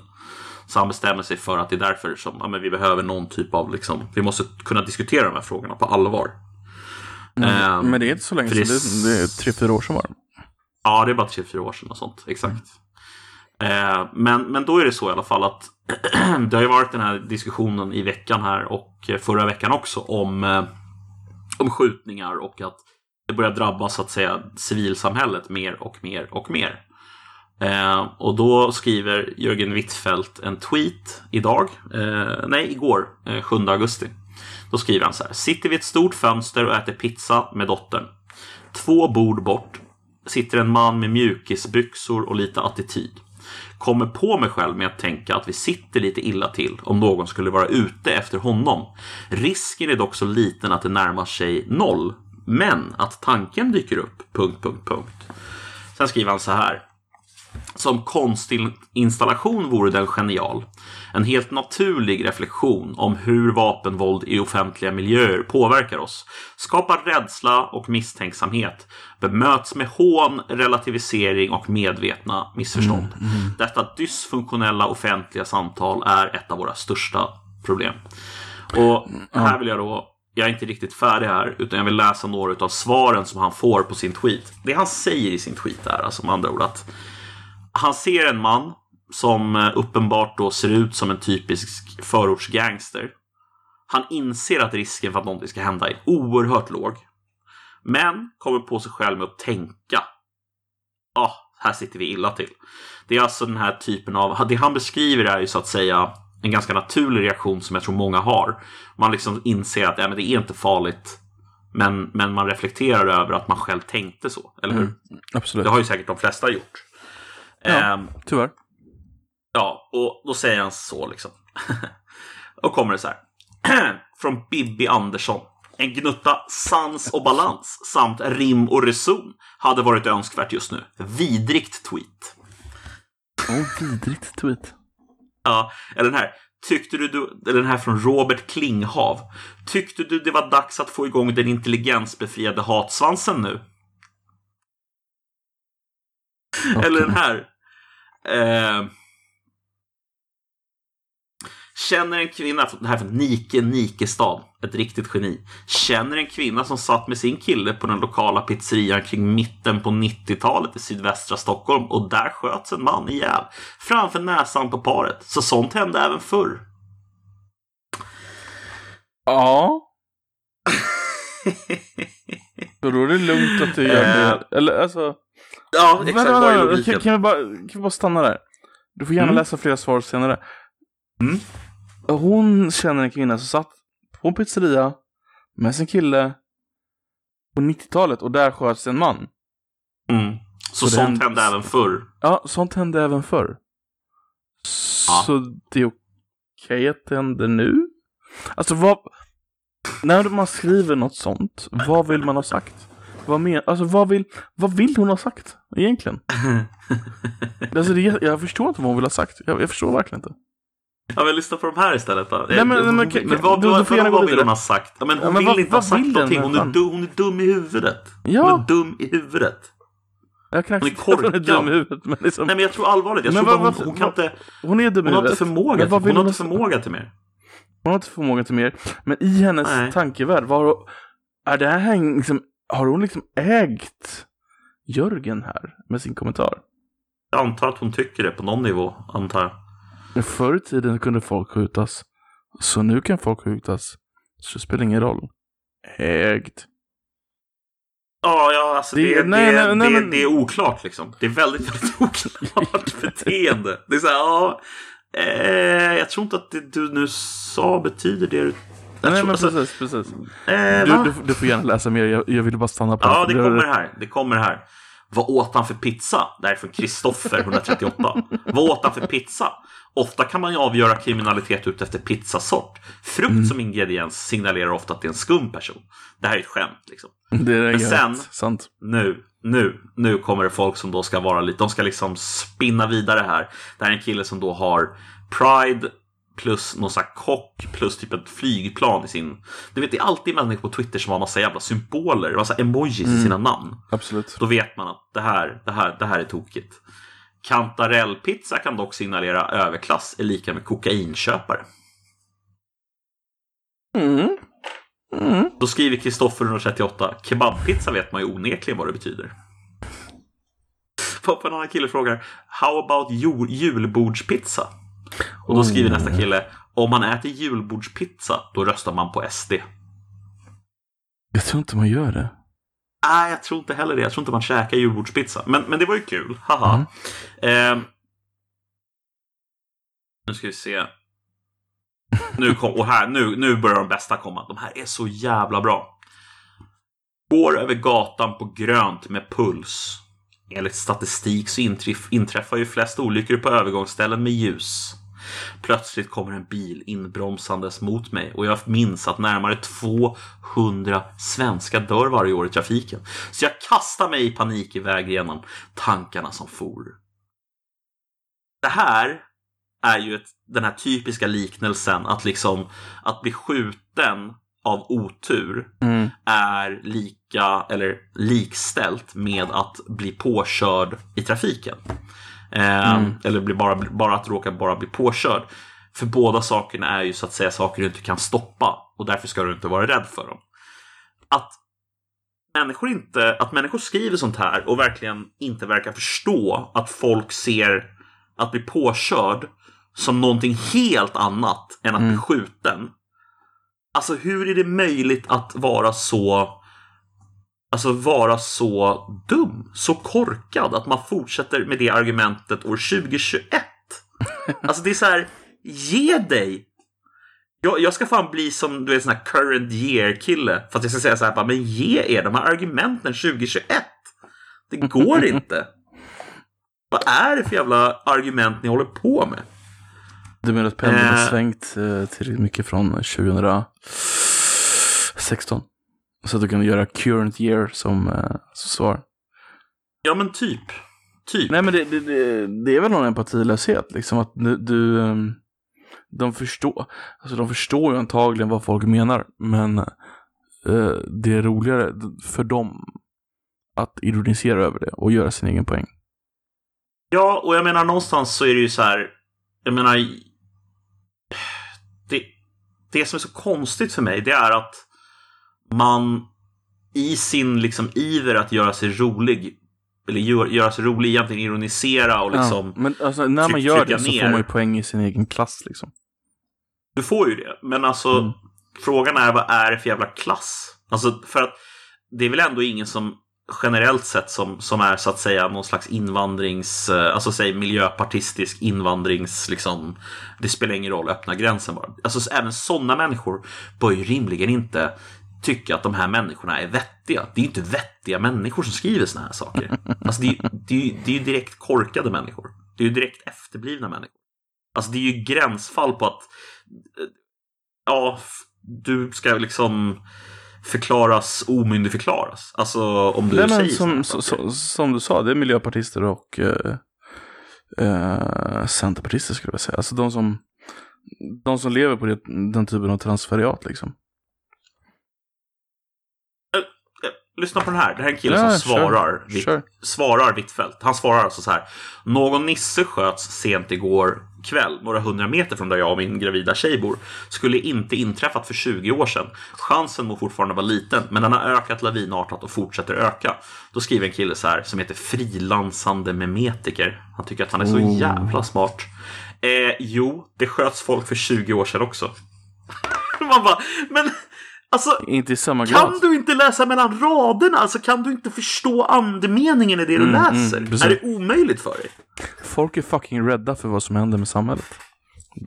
Så han bestämmer sig för att det är därför som ja, men vi behöver någon typ av, liksom, vi måste kunna diskutera de här frågorna på allvar. Mm, um, men det är inte så länge sedan, det, det, är tre, fyra år sedan var det. Ja, det är bara tre, fyra år sedan och sånt, exakt. Mm. Uh, men, men då är det så i alla fall att det har ju varit den här diskussionen i veckan här och förra veckan också om, uh, om skjutningar och att det börjar drabba så att säga civilsamhället mer och mer och mer. Eh, och då skriver Jörgen Wittfeldt en tweet idag, eh, nej igår, eh, 7 augusti. Då skriver han så här. Sitter vid ett stort fönster och äter pizza med dottern. Två bord bort sitter en man med mjukisbyxor och lite attityd. Kommer på mig själv med att tänka att vi sitter lite illa till om någon skulle vara ute efter honom. Risken är dock så liten att det närmar sig noll men att tanken dyker upp. Punkt, punkt, punkt. Sen skriver han så här. Som konstinstallation vore den genial. En helt naturlig reflektion om hur vapenvåld i offentliga miljöer påverkar oss. Skapar rädsla och misstänksamhet. Bemöts med hån, relativisering och medvetna missförstånd. Mm, mm. Detta dysfunktionella offentliga samtal är ett av våra största problem. Och här vill jag då jag är inte riktigt färdig här, utan jag vill läsa några av svaren som han får på sin tweet. Det han säger i sin tweet är alltså med andra ord att han ser en man som eh, uppenbart då ser ut som en typisk förortsgangster. Han inser att risken för att någonting ska hända är oerhört låg. Men kommer på sig själv med att tänka. Ja, ah, här sitter vi illa till. Det är alltså den här typen av, det han beskriver är ju så att säga en ganska naturlig reaktion som jag tror många har. Man liksom inser att ja, men det är inte farligt. Men, men man reflekterar över att man själv tänkte så, eller hur? Mm, absolut. Det har ju säkert de flesta gjort. Ja, um, tyvärr. Ja, och då säger han så liksom. Och kommer det så här. Från Bibi Andersson. En gnutta sans och balans samt rim och reson hade varit önskvärt just nu. Vidrigt tweet. Åh, vidrigt tweet. Ja, eller den här. Tyckte du, du, eller den här från Robert Klinghav. Tyckte du det var dags att få igång den intelligensbefriade hatsvansen nu? Eller den här. Eh, känner en kvinna, det här är från Nike Nikestad, ett riktigt geni. Känner en kvinna som satt med sin kille på den lokala pizzerian kring mitten på 90-talet i sydvästra Stockholm och där sköts en man ihjäl framför näsan på paret. Så sånt hände även förr. Ja. Så då är det lugnt att du gör det. Eller alltså. Ja, exakt. Vad är logiken? kan, kan, vi bara, kan vi bara stanna där? Du får gärna Mm. läsa flera svar senare. Mm. Hon känner en kvinna som satt på en pizzeria med sin kille på 90-talet och där sköts en man. Mm. Så, Så sånt hände- även förr. Ja, sånt hände även förr. Ja. Så det är okej att det händer nu? Alltså vad... När man skriver något sånt, vad vill man ha sagt? Vad men... Alltså vad vill... Vad vill hon ha sagt egentligen? Alltså det... Jag förstår inte vad hon vill ha sagt. Jag, jag förstår verkligen inte. Ja, men lyssna på de här istället då. Nej, men- men- men, kan- vad, du- du vad, får gärna vad, gå vill hon ha sagt? Ja, men hon Ja, men vill vad- inte ha vad sagt någonting. Hon är, dum, hon är dum i huvudet. Ja. Hon är dum i huvudet. Jag kan Hon är att hon är korkad. dum i huvudet, men liksom... Nej, men jag tror allvarligt. Jag Men tror vad- hon, vad- hon kan vad- inte... Hon är dum i Hon har inte huvudet. förmåga, Men vad till, vill hon har hon inte förmåga till mer. Hon har inte förmåga till mer. Men i hennes Nej. tankevärld, var, är det här liksom, har hon liksom ägt Jörgen här med sin kommentar? Jag antar att hon tycker det på någon nivå, antar jag. Förr i tiden kunde folk skjutas. Så nu kan folk skjutas. Så det spelar ingen roll. Ägd. Ja, ja, alltså det, Det- nej, det, nej, nej, det, men- det är oklart liksom. Det är väldigt, väldigt oklart beteende. Det är så här, ja. Eh, jag tror inte att det du nu sa betyder det du... Jag Nej tror, men alltså, precis, precis. eh, Du, du, du får gärna läsa mer, jag, jag ville bara stanna på Ja, det kommer här. Det kommer här. Vad åt han för pizza? Det här är från Kristoffer 138. Vad åt han för pizza? Ofta kan man ju avgöra kriminalitet ut efter pizzasort. Frukt Mm. som ingrediens signalerar ofta att det är en skum person. Det här är ett skämt liksom. Det är Men sen- sant. Nu, nu, nu kommer det folk som då ska vara lite, de ska liksom spinna vidare här. Det här är en kille som då har Pride plus någon sån här kock plus typ ett flygplan i sin... Du vet, det är alltid människor på Twitter som har massa jävla symboler, massa emojis i sina namn. Absolut. Då vet man att det här, det här, det här är tokigt. Kantarellpizza kan dock signalera överklass är lika med kokainköpare. Mm. Mm. Då skriver Kristoffer 138. Kebabpizza vet man ju onekligen vad det betyder. På en annan kille frågar How about jul- julbordspizza? Och då skriver Oh. nästa kille Om man äter julbordspizza då röstar man på SD. Jag tror inte man gör det. Nej, jag tror inte heller det. Jag tror inte man käkar julbordspizza. Men, men det var ju kul. Haha. Ehm. nu ska vi se. Nu, kom, och här, nu, nu börjar de bästa komma. De här är så jävla bra. Går över gatan på grönt med puls. Enligt statistik så inträffar ju flest olyckor på övergångsställen med ljus. Plötsligt kommer en bil inbromsandes mot mig och jag minns att närmare 200 svenskar dör varje år i trafiken. Så jag kastar mig i panik iväg genom tankarna som for. Det här är ju ett, den här typiska liknelsen att liksom att bli skjuten av otur Mm. är lika eller likställt med att bli påkörd i trafiken. Eh, Mm. Eller bli bara, bara att råka bara bli påkörd. För båda sakerna är ju så att säga saker du inte kan stoppa och därför ska du inte vara rädd för dem. Att människor, inte, att människor skriver sånt här och verkligen inte verkar förstå att folk ser att bli påkörd som någonting helt annat än att bli Mm. skjuten. Alltså hur är det möjligt att vara så Alltså vara så dum, så korkad att man fortsätter med det argumentet år 2021. Alltså det är så här, ge dig! Jag, jag ska fan bli som du vet sån här current year kille. För att jag ska säga så här, men ge er de här argumenten 2021. Det går inte. Vad är det för jävla argument ni håller på med? Du menar att pendeln har Eh. svängt eh, tillräckligt mycket från 2016? Så att du kan göra current year som, eh, som svar. Ja, men typ. Typ. Nej men det, det, det, det är väl någon empatilöshet liksom att du, du ehm, de förstår, alltså de förstår ju antagligen vad folk menar men eh, det är roligare för dem att ironisera över det och göra sin egen poäng. Ja, och jag menar någonstans så är det ju så här. Jag menar. Det, det som är så konstigt för mig det är att man i sin liksom iver att göra sig rolig eller gör, göra sig rolig, egentligen ironisera och liksom. Ja, men alltså, när man gör det så ner. får man ju poäng i sin egen klass liksom. Du får ju det, men alltså Mm. frågan är vad är det för jävla klass? Alltså för att det är väl ändå ingen som generellt sett som, som är så att säga någon slags invandrings, eh, alltså säg miljöpartistisk invandrings, liksom, det spelar ingen roll, öppna gränsen bara. Alltså så även sådana människor bör ju rimligen inte tycka att de här människorna är vettiga. Det är ju inte vettiga människor som skriver såna här saker. Alltså det är, det är, det är ju direkt korkade människor. Det är ju direkt efterblivna människor. Alltså det är ju gränsfall på att eh, ja, du ska liksom förklaras omyndigförklaras. Alltså om du Nej, säger som, saker. som, som du sa, det är miljöpartister och eh, eh, centerpartister skulle jag säga. Alltså de som, de som lever på det, den typen av transferiat liksom. Eh, Lyssna på den här. Det här är en kille Ja, som svarar, sure, Witt- sure. svarar Hvitfeldt. Han svarar alltså så här. Någon nisse sköts sent igår kväll, några hundra meter från där jag och min gravida tjej bor. Skulle inte inträffat för 20 år sedan. Chansen må fortfarande vara liten, men den har ökat lavinartat och fortsätter öka. Då skriver en kille så här som heter frilansande memetiker. Han tycker att han är så Oh. jävla smart. Eh, jo, det sköts folk för 20 år sedan också. Man bara, men alltså Inte i samma kan grad. du inte läsa mellan raderna? Alltså kan du inte förstå andemeningen i det du Mm, mm, läser? precis. är det omöjligt för dig? Folk är fucking rädda för vad som händer med samhället.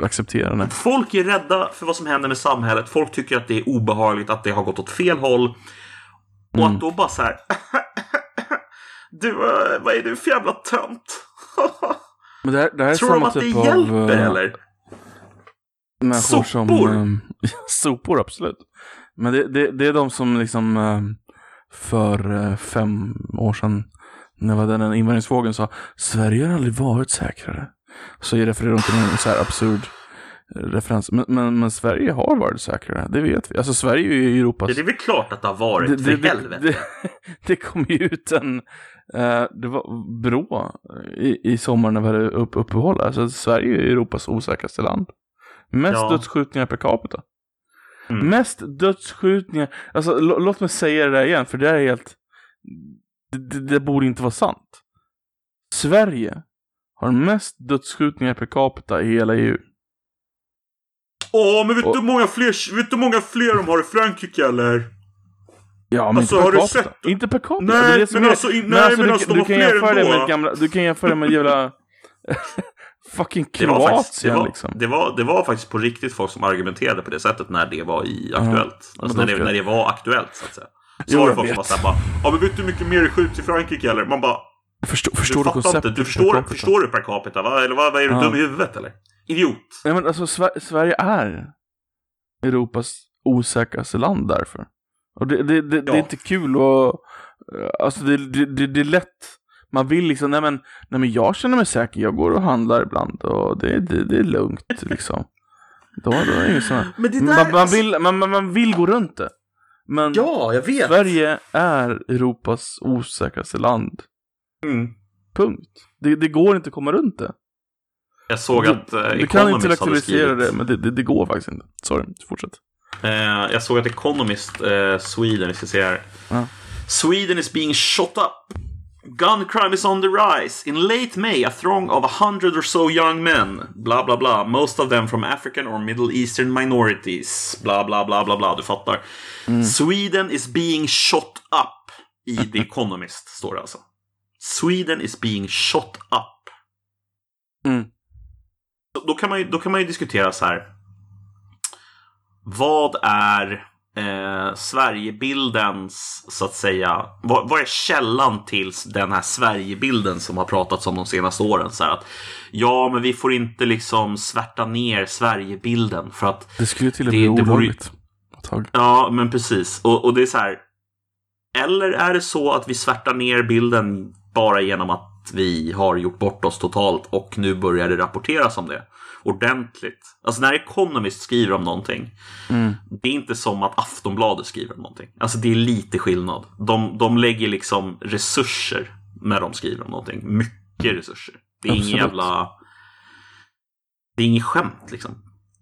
Acceptera det. Folk är rädda för vad som händer med samhället. Folk tycker att det är obehagligt, att det har gått åt fel håll. Och Mm. att då bara så här. Du, eh, vad är du för jävla tönt? Men det här, det här är Tror de att det typ av hjälper eh, eller? som... Sopor? eh, sopor, absolut. Men det, det, det är de som liksom för fem år sedan när var den invandringsvågen sa Sverige har aldrig varit säkrare. Så jag refererar de till en så här absurd eh, referens. Men, men, men Sverige har varit säkrare, det vet vi. Alltså Sverige är ju Europas... Det är väl klart att det har varit, för helvete. det, det kom ju ut en, eh, det var Brå i, i sommar när vi hade upp, uppehåll. Alltså Sverige är Europas osäkraste land. Mest Ja. dödsskjutningar per capita. Mm. Mest dödsskjutningar, alltså lå- låt mig säga det där igen för det är helt, det, det, det borde inte vara sant. Sverige har mest dödsskjutningar per capita i hela EU. Åh, men vet du hur många fler, vet du hur många fler de har i Frankrike eller? Ja, men Alltså, inte har per du capita. sett- Inte per capita. Nej, det det men alltså, i- nej, men du, alltså, de du har kan fler det ändå. med gamla, du kan jämföra det med jävla fucking Det faktiskt, det, Kroatien var, liksom. det, var, det var faktiskt på riktigt folk som argumenterade på det sättet när det var i aktuellt. Ja, Alltså men när de det, när det var aktuellt så att säga. Så var det folk som var såhär bara Ja men vet du hur mycket mer det skjuts i Frankrike eller? Man bara Förstår, Du förstår du fattar konceptet inte, du förstår, förstår du per capita? Va? Eller vad, vad är du Ja. dum i huvudet eller? Idiot! Nej men alltså Sver- Sverige är Europas osäkraste land därför. Och det, det, det, det är Ja. inte kul och alltså det, det, det, är lätt. Man vill liksom, nej men, nej men jag känner mig säker, jag går och handlar ibland och det, det, det är lugnt liksom. Då, då är det inget sånt. Man, man, vill, man, man vill gå runt det. Men Ja, jag vet! Sverige är Europas osäkraste land. Mm. Punkt. Det, det går inte att komma runt det. Jag såg du, att eh, du kan Economist intellektualisera skrivit det, men det, det, det går faktiskt inte. Sorry, fortsätt. Eh, jag såg att Economist eh, Sweden, vi ska se här. Ja. Sweden is being shot up. Gun crime is on the rise. In late May, a throng of a hundred or so young men, bla bla bla, most of them from African or Middle Eastern minorities, bla bla bla bla bla, du fattar. Sweden is being shot up. I The Economist står det alltså. Sweden is being shot up. Mm. Då kan, man ju, då kan man ju diskutera så här. Vad är eh, Sverigebildens, så att säga, vad, vad är källan till den här Sverigebilden som har pratats om de senaste åren? Så att, ja, men vi får inte liksom svärta ner Sverigebilden för att Det skulle till och med bli olagligt. tag. Ja, men precis. Och, och det är så här. Eller är det så att vi svärtar ner bilden bara genom att vi har gjort bort oss totalt och nu börjar det rapporteras om det ordentligt. Alltså när Economist skriver om någonting, Mm. det är inte som att Aftonbladet skriver om någonting. Alltså det är lite skillnad. De, de lägger liksom resurser när de skriver om någonting. Mycket resurser. Det är ingen jävla... Det är inget skämt liksom.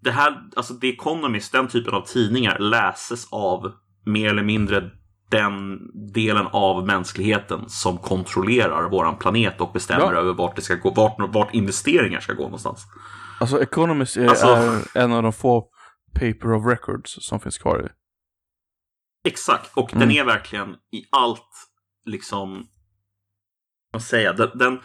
Det här, alltså The Economist, den typen av tidningar läses av mer eller mindre den delen av mänskligheten som kontrollerar våran planet och bestämmer Ja. över vart, det ska gå, vart, vart investeringar ska gå någonstans. Alltså Economist är, Alltså- är en av de få paper of records som finns kvar i. Exakt, och Mm. den är verkligen i allt liksom... Vad säger jag? Den, den,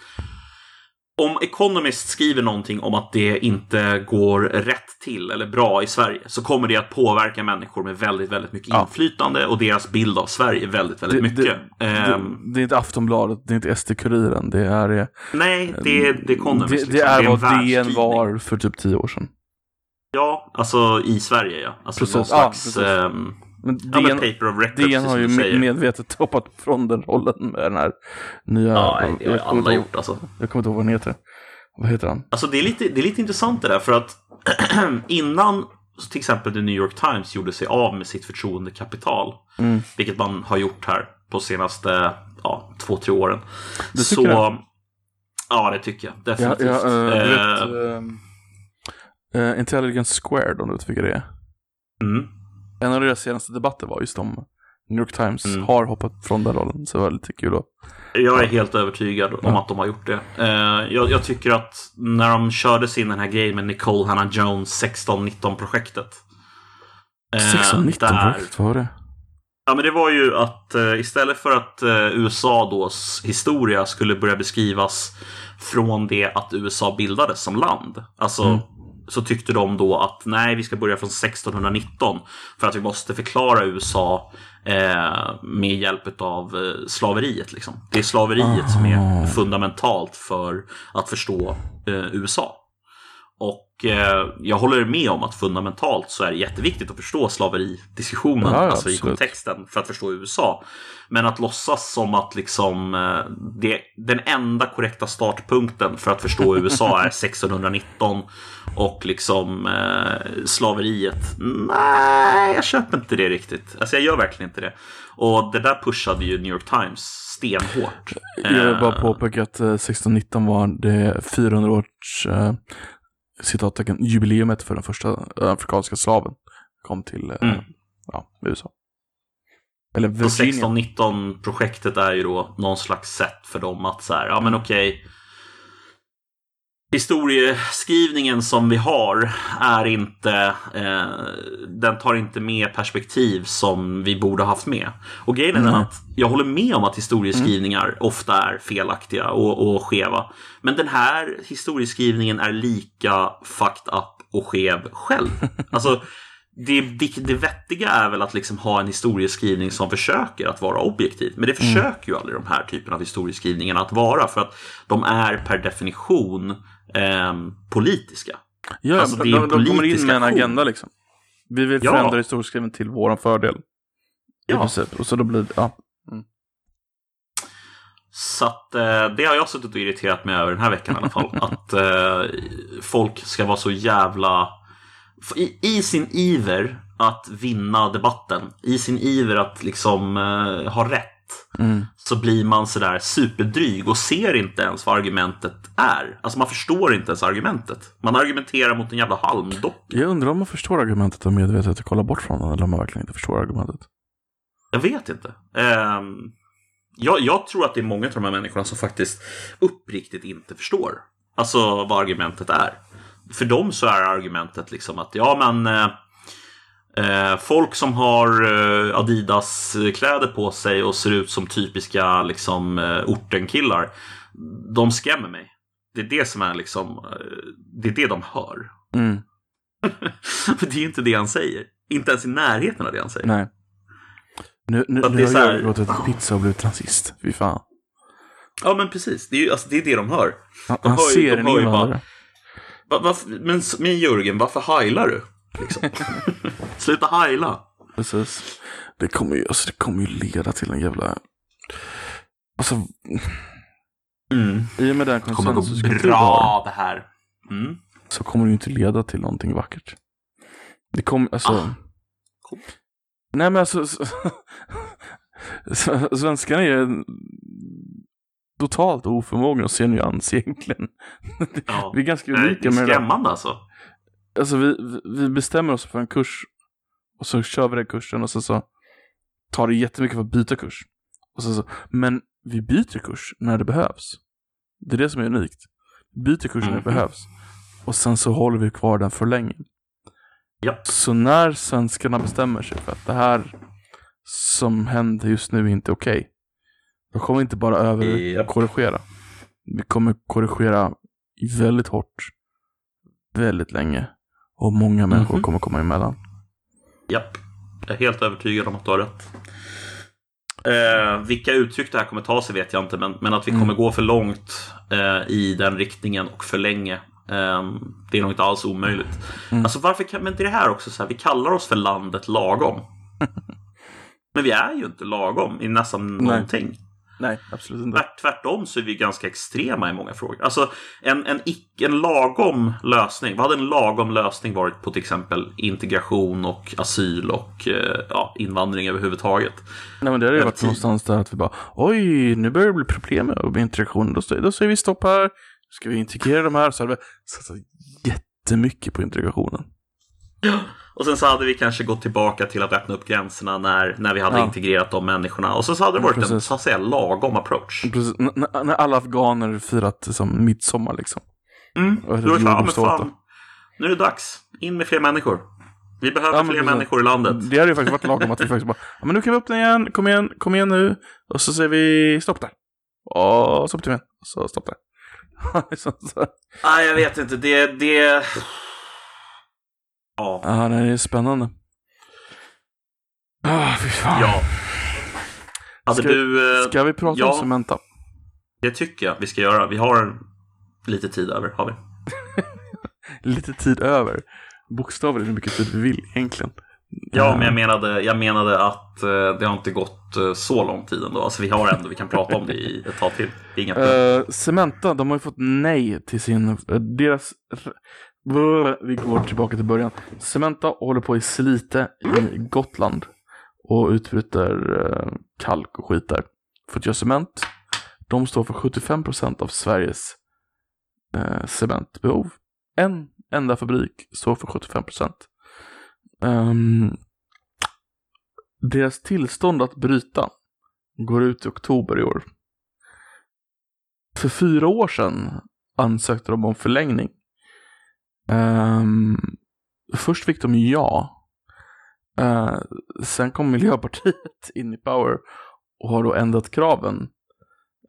om Economist skriver någonting om att det inte går rätt till eller bra i Sverige så kommer det att påverka människor med väldigt, väldigt mycket Ja. inflytande och deras bild av Sverige väldigt, väldigt Det- mycket. Det, Ehm, det är inte Aftonbladet, det är inte SD-Kuriren, det är... eh, nej, det är Economist. det, liksom. det är vad DN var för typ tio år sedan. Ja, alltså i Sverige ja. Alltså Precis, någon slags... ja, men DN, paper of DN har ju medvetet hoppat från den rollen med den här nya... Ja, det har jag, alla ihåg- gjort alltså. jag kommer inte ihåg vad han heter. Vad heter han? Alltså det är lite, det är lite intressant det där för att innan till exempel The New York Times gjorde sig av med sitt förtroendekapital, Mm. vilket man har gjort här på senaste ja, två, tre åren. Tycker så, det? Ja, det tycker jag Ja, definitivt. ja, vet, Eh, ehm, eh, Intelligence Squared, om du vet vilka det är. mm. En av deras senaste debatter var just om New York Times Mm. har hoppat från den rollen, så det var lite kul att... Jag är helt övertygad om Ja. att de har gjort det. Eh, jag, jag tycker att när de körde sin den här grejen med Nicole Hannah Jones 16-19-projektet. eh, 1619 där- projekt, vad var det? Ja, men det var ju att eh, istället för att eh, USA dås historia skulle börja beskrivas från det att USA bildades som land. Alltså, Mm. Så tyckte de då att nej, vi ska börja från 1619 för att vi måste förklara USA eh, med hjälp av eh, slaveriet. Liksom. Det är slaveriet som är Ah. fundamentalt för att förstå eh, USA. Och jag håller med om att fundamentalt så är det jätteviktigt att förstå slaveridiskussionen, Ja, alltså i kontexten, för att förstå USA. Men att låtsas som att liksom, eh, det, den enda korrekta startpunkten för att förstå USA är 1619 och liksom eh, slaveriet. Nej, jag köper inte det riktigt. Alltså jag gör verkligen inte det. Och det där pushade ju New York Times stenhårt. Jag vill bara Eh, påpeka att eh, 1619 var det 400 års eh, citattecken jubileumet för den första eh, afrikanska slaven kom till eh, Mm. ja, USA. Eller Virginia. 16-19 projektet är ju då någon slags sätt för dem att så här, ja men okej. Historieskrivningen som vi har är inte, eh, den tar inte med perspektiv som vi borde ha haft med. Och grejen är den Nej. att jag håller med om att historieskrivningar ofta är felaktiga och, och skeva. Men den här historieskrivningen är lika fucked up och skev själv. Alltså, det, det, det vettiga är väl att liksom ha en historieskrivning som försöker att vara objektiv. Men det försöker ju aldrig de här typen av historieskrivningarna att vara. För att de är per definition ehm, politiska. Ja, alltså, de, de, de kommer in med en agenda liksom. Vi vill Ja. förändra historieskrivningen till våran fördel. I Ja. princip. Och så då blir det, ja. Så att eh, det har jag suttit och irriterat mig över den här veckan i alla fall. att eh, folk ska vara så jävla... I, I sin iver att vinna debatten, i sin iver att liksom eh, ha rätt, Mm. så blir man sådär superdryg och ser inte ens vad argumentet är. Alltså man förstår inte ens argumentet. Man argumenterar mot en jävla halmdocka. Jag undrar om man förstår argumentet och medvetet kollar bort från den eller om man verkligen inte förstår argumentet. Jag vet inte. Ehm, jag, jag tror att det är många av de här människorna som faktiskt uppriktigt inte förstår. Alltså vad argumentet är. För dem så är argumentet liksom att ja men eh, folk som har eh, Adidas-kläder på sig och ser ut som typiska liksom eh, ortenkillar. De skrämmer mig. Det är det som är liksom, eh, det är det de hör. Mm. För det är inte det han säger. inte ens i närheten av det han säger. Nej. Nu, nu, nu det är har här- jag gått till pizza och blivit rasist. Fy fan. Ja, men precis. Det är ju alltså, det, är det de hör. De han hör ju- ser de en ju invandrare. Men, men Jörgen, varför heilar du? Liksom. Sluta heila. Precis. Det kommer ju, alltså, det kommer ju leda till en jävla... Alltså, Mm. i och med den Det kommer gå bra det här. Mm. så kommer det ju inte leda till någonting vackert. Det kommer, alltså... Ah. Cool. Nej men alltså... Svenskarna är totalt oförmögna att se nyans egentligen. Ja. Vi är ganska Nej, det unika är med det där. skrämmande alltså. Alltså vi, vi- bestämmer oss för en kurs och så kör vi den kursen och så, så tar det jättemycket för att byta kurs. Och så, så, men vi byter kurs när det behövs. Det är det som är unikt. Byter kurs när det Mhm. behövs. Och sen så håller vi kvar den för länge. Ja. Så när svenskarna bestämmer sig för att det här som händer just nu är inte okej. då kommer vi inte bara över Japp. korrigera. Vi kommer korrigera väldigt hårt, väldigt länge. Och många människor Mhm. kommer komma emellan. Japp. Jag är helt övertygad om att du har rätt. Eh, vilka uttryck det här kommer ta sig vet jag inte, men, men att vi Mm. kommer gå för långt eh, i den riktningen och för länge. Eh, det är nog inte alls omöjligt. Mm. Alltså varför kan, men det är det här också så här, vi kallar oss för landet lagom. men vi är ju inte lagom i nästan Nej. någonting. Nej, absolut inte. Tvärt, tvärtom så är vi ganska extrema i många frågor. Alltså en, en, icke, en lagom lösning. Vad hade en lagom lösning varit på till exempel integration och asyl och eh, ja, invandring överhuvudtaget? Nej men det har ju varit någonstans där att vi bara Oj, nu börjar det bli problem med interaktion. Då, då säger vi stopp här. Ska vi integrera de här? Så hade vi satsat jättemycket på integrationen. Och sen så hade vi kanske gått tillbaka till att öppna upp gränserna när, när vi hade Ja. integrerat de människorna. Och så, så hade det varit en precis. så att säga lagom approach. Precis, n- när alla afghaner firat som midsommar liksom. Mm. Och Då är det så, fan, nu är det dags. In med fler människor. Vi behöver Ja, fler precis. människor i landet. Det hade ju faktiskt varit lagom att vi faktiskt bara, ja men nu kan vi öppna igen, kom igen, kom igen nu. Och så säger vi stopp där. Och stopp till igen, och så stopp där. Liksom så. Nej, jag vet inte. Det... det... Ja. Ja, det är spännande. Ah, fy fan. Ja. Hade Ska- du... eh, Ska vi prata ja. om Cementa? Det tycker jag vi ska göra. Vi har lite tid över. Har vi. Lite tid över. Bokstavligt hur mycket tid vi vill egentligen. Ja, Eh, men jag menade, jag menade att eh, det har inte gått eh, så lång tid ändå. Alltså vi har ändå, vi kan prata om det i ett tag till. Inga. Eh, Cementa, de har ju fått nej till sin, eh, deras, vi går tillbaka till början. Cementa håller på i Slite i Gotland och utbryter eh, kalk och skit där. För att göra cement. De står för 75% av Sveriges eh, cementbehov. En enda fabrik står för 75%. Um, ehm, deras tillstånd att bryta går ut i oktober i år. För fyra år sedan ansökte de om förlängning. Ehm, först fick de ja. Eh, sen kom Miljöpartiet in i power och har då ändrat kraven.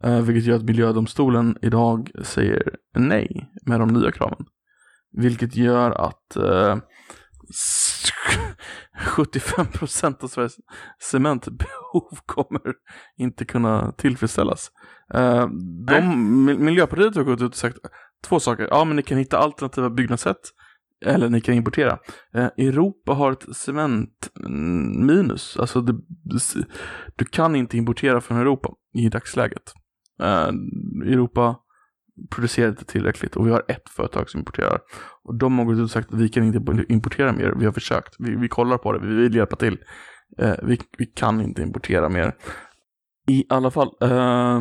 Eh, vilket gör att Miljödomstolen idag säger nej med de nya kraven. Vilket gör att eh, s- 75% av Sveriges cementbehov kommer inte kunna tillfredsställas. Eh, de, Mi- Miljöpartiet har gått ut och sagt två saker. Ja, men ni kan hitta alternativa byggnadssätt. Eller ni kan importera. Eh, Europa har ett cementminus. Alltså det, du kan inte importera från Europa i dagsläget. Eh, Europa producerar inte tillräckligt och vi har ett företag som importerar. Och de har gått ut och sagt att vi kan inte importera mer. Vi har försökt. Vi, vi kollar på det. Vi vill hjälpa till. Eh, vi, vi kan inte importera mer. I alla fall, eh,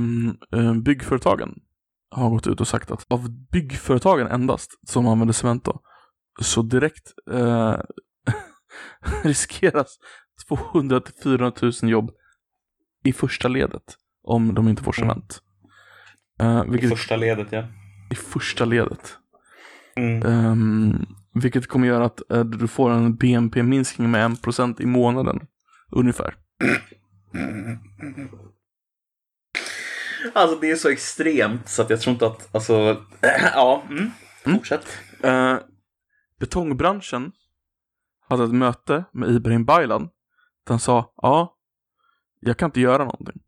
byggföretagen har gått ut och sagt att av byggföretagen endast som använder cement då, så direkt eh, riskeras 200 till 400 000 jobb i första ledet om de inte får cement. Eh, vilket, Första ledet, ja. I första ledet. Mm. Ehm, vilket kommer göra att eh, du får en BNP-minskning med 1% i månaden. Ungefär. Alltså det är så extremt så att jag tror inte att, alltså, ja, mm. fortsätt. Eh, betongbranschen hade ett möte med Ibrahim Baylan. Han sa, ja, jag kan inte göra någonting.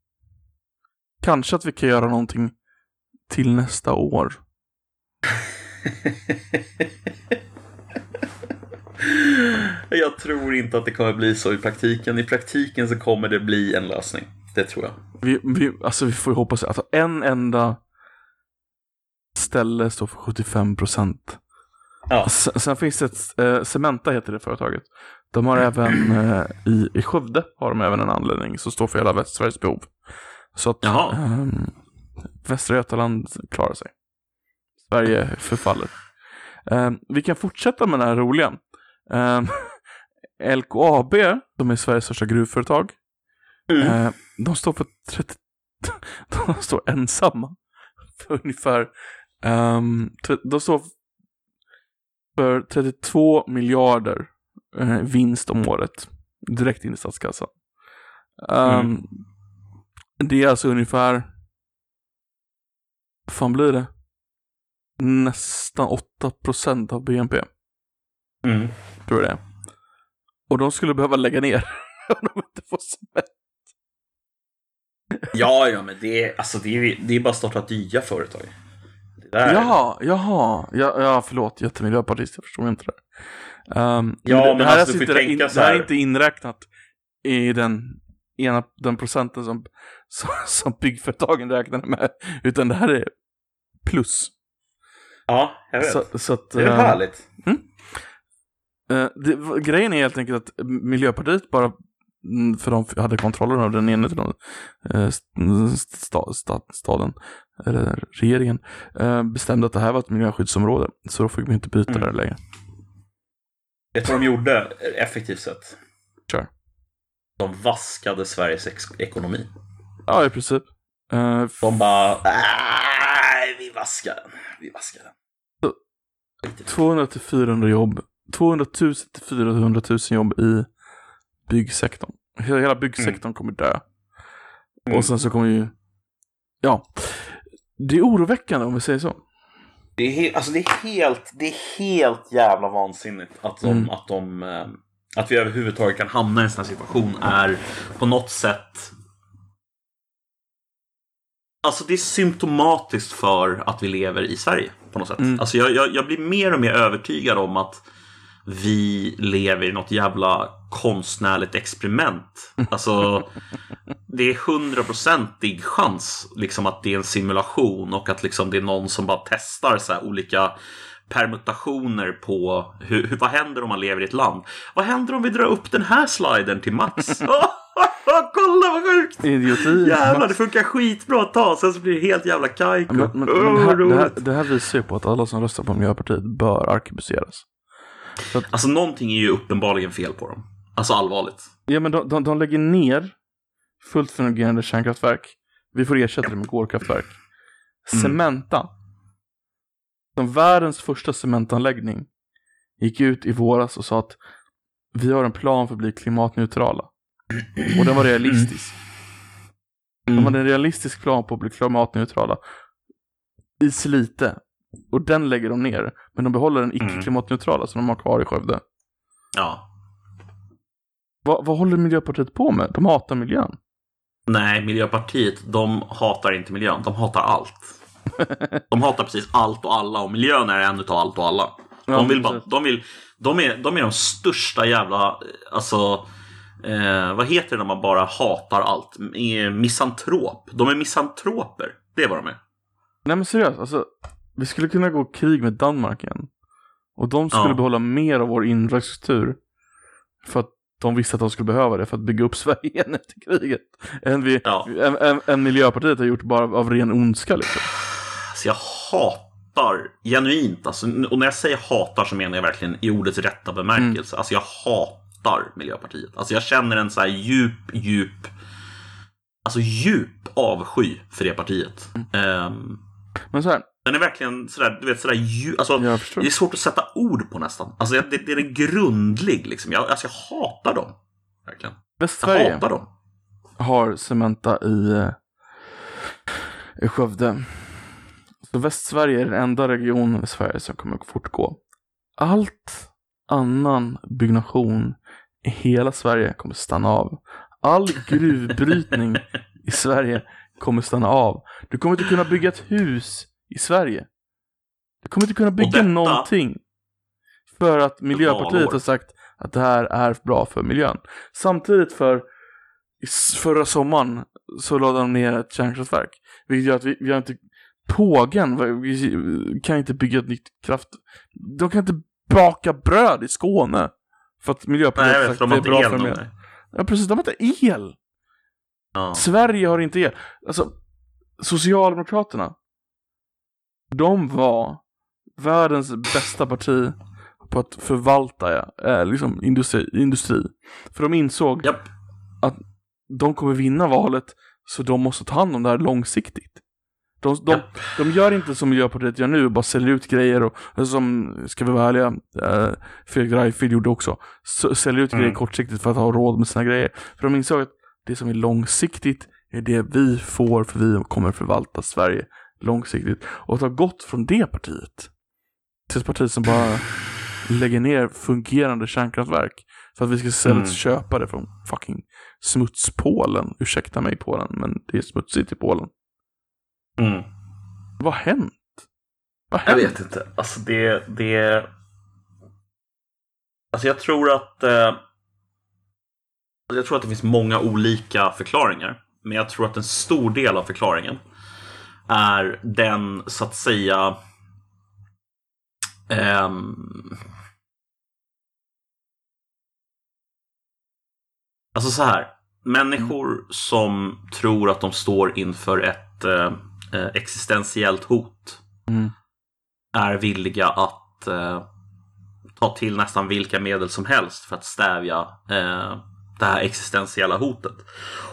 Kanske att vi kan göra någonting till nästa år. jag tror inte att det kommer bli så i praktiken. I praktiken så kommer det bli en lösning. Det tror jag. Vi, vi, alltså vi får ju hoppas att alltså en enda ställe står för 75 procent. Ja. Sen, sen finns det ett, eh, Cementa heter det företaget. De har även eh, i, i Skövde har de även en anläggning som står för hela Västsveriges behov. Så att eh, Västra Götaland klarar sig. Sverige förfaller. Eh, vi kan fortsätta med det här roliga. Eh, LKAB, de är Sveriges största gruvföretag. Mm. Eh, de står för 30... De står ensamma för ungefär... tre- de står för 32 miljarder eh, vinst om året. Direkt in i statskassan. Ehm, Mm. Det är alltså ungefär... Vad fan blir det? Nästan 8% av BNP. Mm. Tror jag det är. Och de skulle behöva lägga ner om de inte får cement. Ja, ja, men det är, alltså, det är, det är bara att starta nya företag. Det där. Jaha, jaha. Ja, ja förlåt. Jättemiljöpartist, jag förstår inte det. Um, Ja, det, men det, här alltså, får inte, in, så det här är här. inte inräknat i den ena den procenten som, som, som byggföretagen räknade med. Utan det här är plus. Ja, jag vet. Så, så att, det är eh, härligt. Eh, det, grejen är helt enkelt att Miljöpartiet bara, för de hade kontrollen över den ena till eh, sta, sta, staden, eller regeringen, eh, bestämde att det här var ett miljöskyddsområde. Så då fick vi inte byta Mm. det längre. Vet du vad de gjorde effektivt sett? Kör. De vaskade Sveriges ekonomi. Ja, i princip. F- De bara, nej, vi vaskar den. Vi vaskar den. 200 till 400 jobb. 200 000 till 400 000 jobb i byggsektorn. Hela, hela byggsektorn kommer dö. Mm. Och sen så kommer ju, ja. Det är oroväckande om vi säger så. Det är, he- alltså det är helt, det är helt jävla vansinnigt att de, Mm. att de, eh, att vi överhuvudtaget kan hamna i en sån här situation är på något sätt Alltså det är symptomatiskt för att vi lever i Sverige på något sätt. Mm. Alltså jag, jag, jag blir mer och mer övertygad om att vi lever i något jävla konstnärligt experiment. Alltså det är hundraprocentig chans liksom att det är en simulation och att liksom det är någon som bara testar så här olika permutationer på hur, vad händer om man lever i ett land. Vad händer om vi drar upp den här sliden till max? Kolla vad sjukt! Idioti. Jävlar, det funkar skitbra ett tag, sen så blir det helt jävla kajko. Men, men, men här, det, här, det här visar ju på att alla som röstar på Miljöpartiet bör arkebuseras. Alltså någonting är ju uppenbarligen fel på dem. Alltså allvarligt. Ja, men de, de, de lägger ner fullt fungerande kärnkraftverk. Vi får ersätta det med kolkraftverk. Mm. Cementa, som världens första cementanläggning, gick ut i våras och sa att vi har en plan för att bli klimatneutrala. Och den var realistisk. De hade en realistisk plan på att bli klimatneutrala. I Slite. Och den lägger de ner. Men de behåller den icke-klimatneutrala som de har kvar i Skövde. Ja. Va, vad håller Miljöpartiet på med? De hatar miljön. Nej, Miljöpartiet, de hatar inte miljön. De hatar allt. De hatar precis allt och alla och miljön är en utav allt och alla. De vill bara, de vill, de är, de är de största jävla, alltså, eh, vad heter det när man bara hatar allt? Eh, Misantrop. De är misantroper. Det är vad de är. Nej men seriöst, alltså. Vi skulle kunna gå krig med Danmark igen. Och de skulle Ja. behålla mer av vår infrastruktur. För att de visste att de skulle behöva det för att bygga upp Sverige igen efter kriget. Än, vi, Ja. än, än, än Miljöpartiet har gjort bara av ren ondska liksom. Alltså jag hatar genuint, alltså, och när jag säger hatar så menar jag verkligen i ordets rätta bemärkelse. Alltså jag hatar Miljöpartiet. Alltså jag känner en så här djup, djup, alltså djup avsky för det partiet. Ehm, Men så här, den är verkligen sådär, du vet sådär djup, alltså jag det är svårt att sätta ord på nästan. Alltså jag- det, det är grundlig liksom. Jag, alltså jag hatar dem. Verkligen. Jag Västsverige hatar dem. har Cementa i, eh, i Skövde. Så Västsverige är den enda regionen i Sverige som kommer att fortgå. Allt annan byggnation i hela Sverige kommer stanna av. All gruvbrytning i Sverige kommer stanna av. Du kommer inte kunna bygga ett hus i Sverige. Du kommer inte kunna bygga detta- någonting. För att Miljöpartiet har sagt att det här är bra för miljön. Samtidigt för förra sommaren så lade de ner ett kärnkraftverk. Vilket gör att vi, vi har inte Pågen vi kan inte bygga ett nytt kraft... De kan inte baka bröd i Skåne. För att Miljöpartiet Nej, har sagt de att det är bra el för miljön. Ja precis, de har inte el. Ja. Sverige har inte el. Alltså, Socialdemokraterna. De var världens bästa parti på att förvalta ja, eh, liksom industri, industri. För de insåg Japp. att de kommer vinna valet så de måste ta hand om det här långsiktigt. De, de, Japp. de gör inte som Miljöpartiet gör nu, bara säljer ut grejer och som, ska vi vara ärliga, eh, Fredrik Reinfeldt gjorde också, så, säljer ut Mm. grejer kortsiktigt för att ha råd med sina grejer. För de insåg att det som är långsiktigt är det vi får för vi kommer förvalta Sverige långsiktigt. Och att ha gått från det partiet till ett parti som bara lägger ner fungerande kärnkraftverk för att vi ska istället Mm. köpa det från fucking smutspolen. Ursäkta mig Polen, men det är smutsigt i Polen. Mm. Vad har hänt? Vad har Jag hänt? vet inte. Alltså det... det... Alltså jag tror att... Eh... Jag tror att det finns många olika förklaringar. Men jag tror att en stor del av förklaringen är den, så att säga... ehm, Alltså så här. Människor som tror att de står inför ett eh, eh, existentiellt hot Mm. är villiga att eh, ta till nästan vilka medel som helst för att stävja eh, det här existentiella hotet.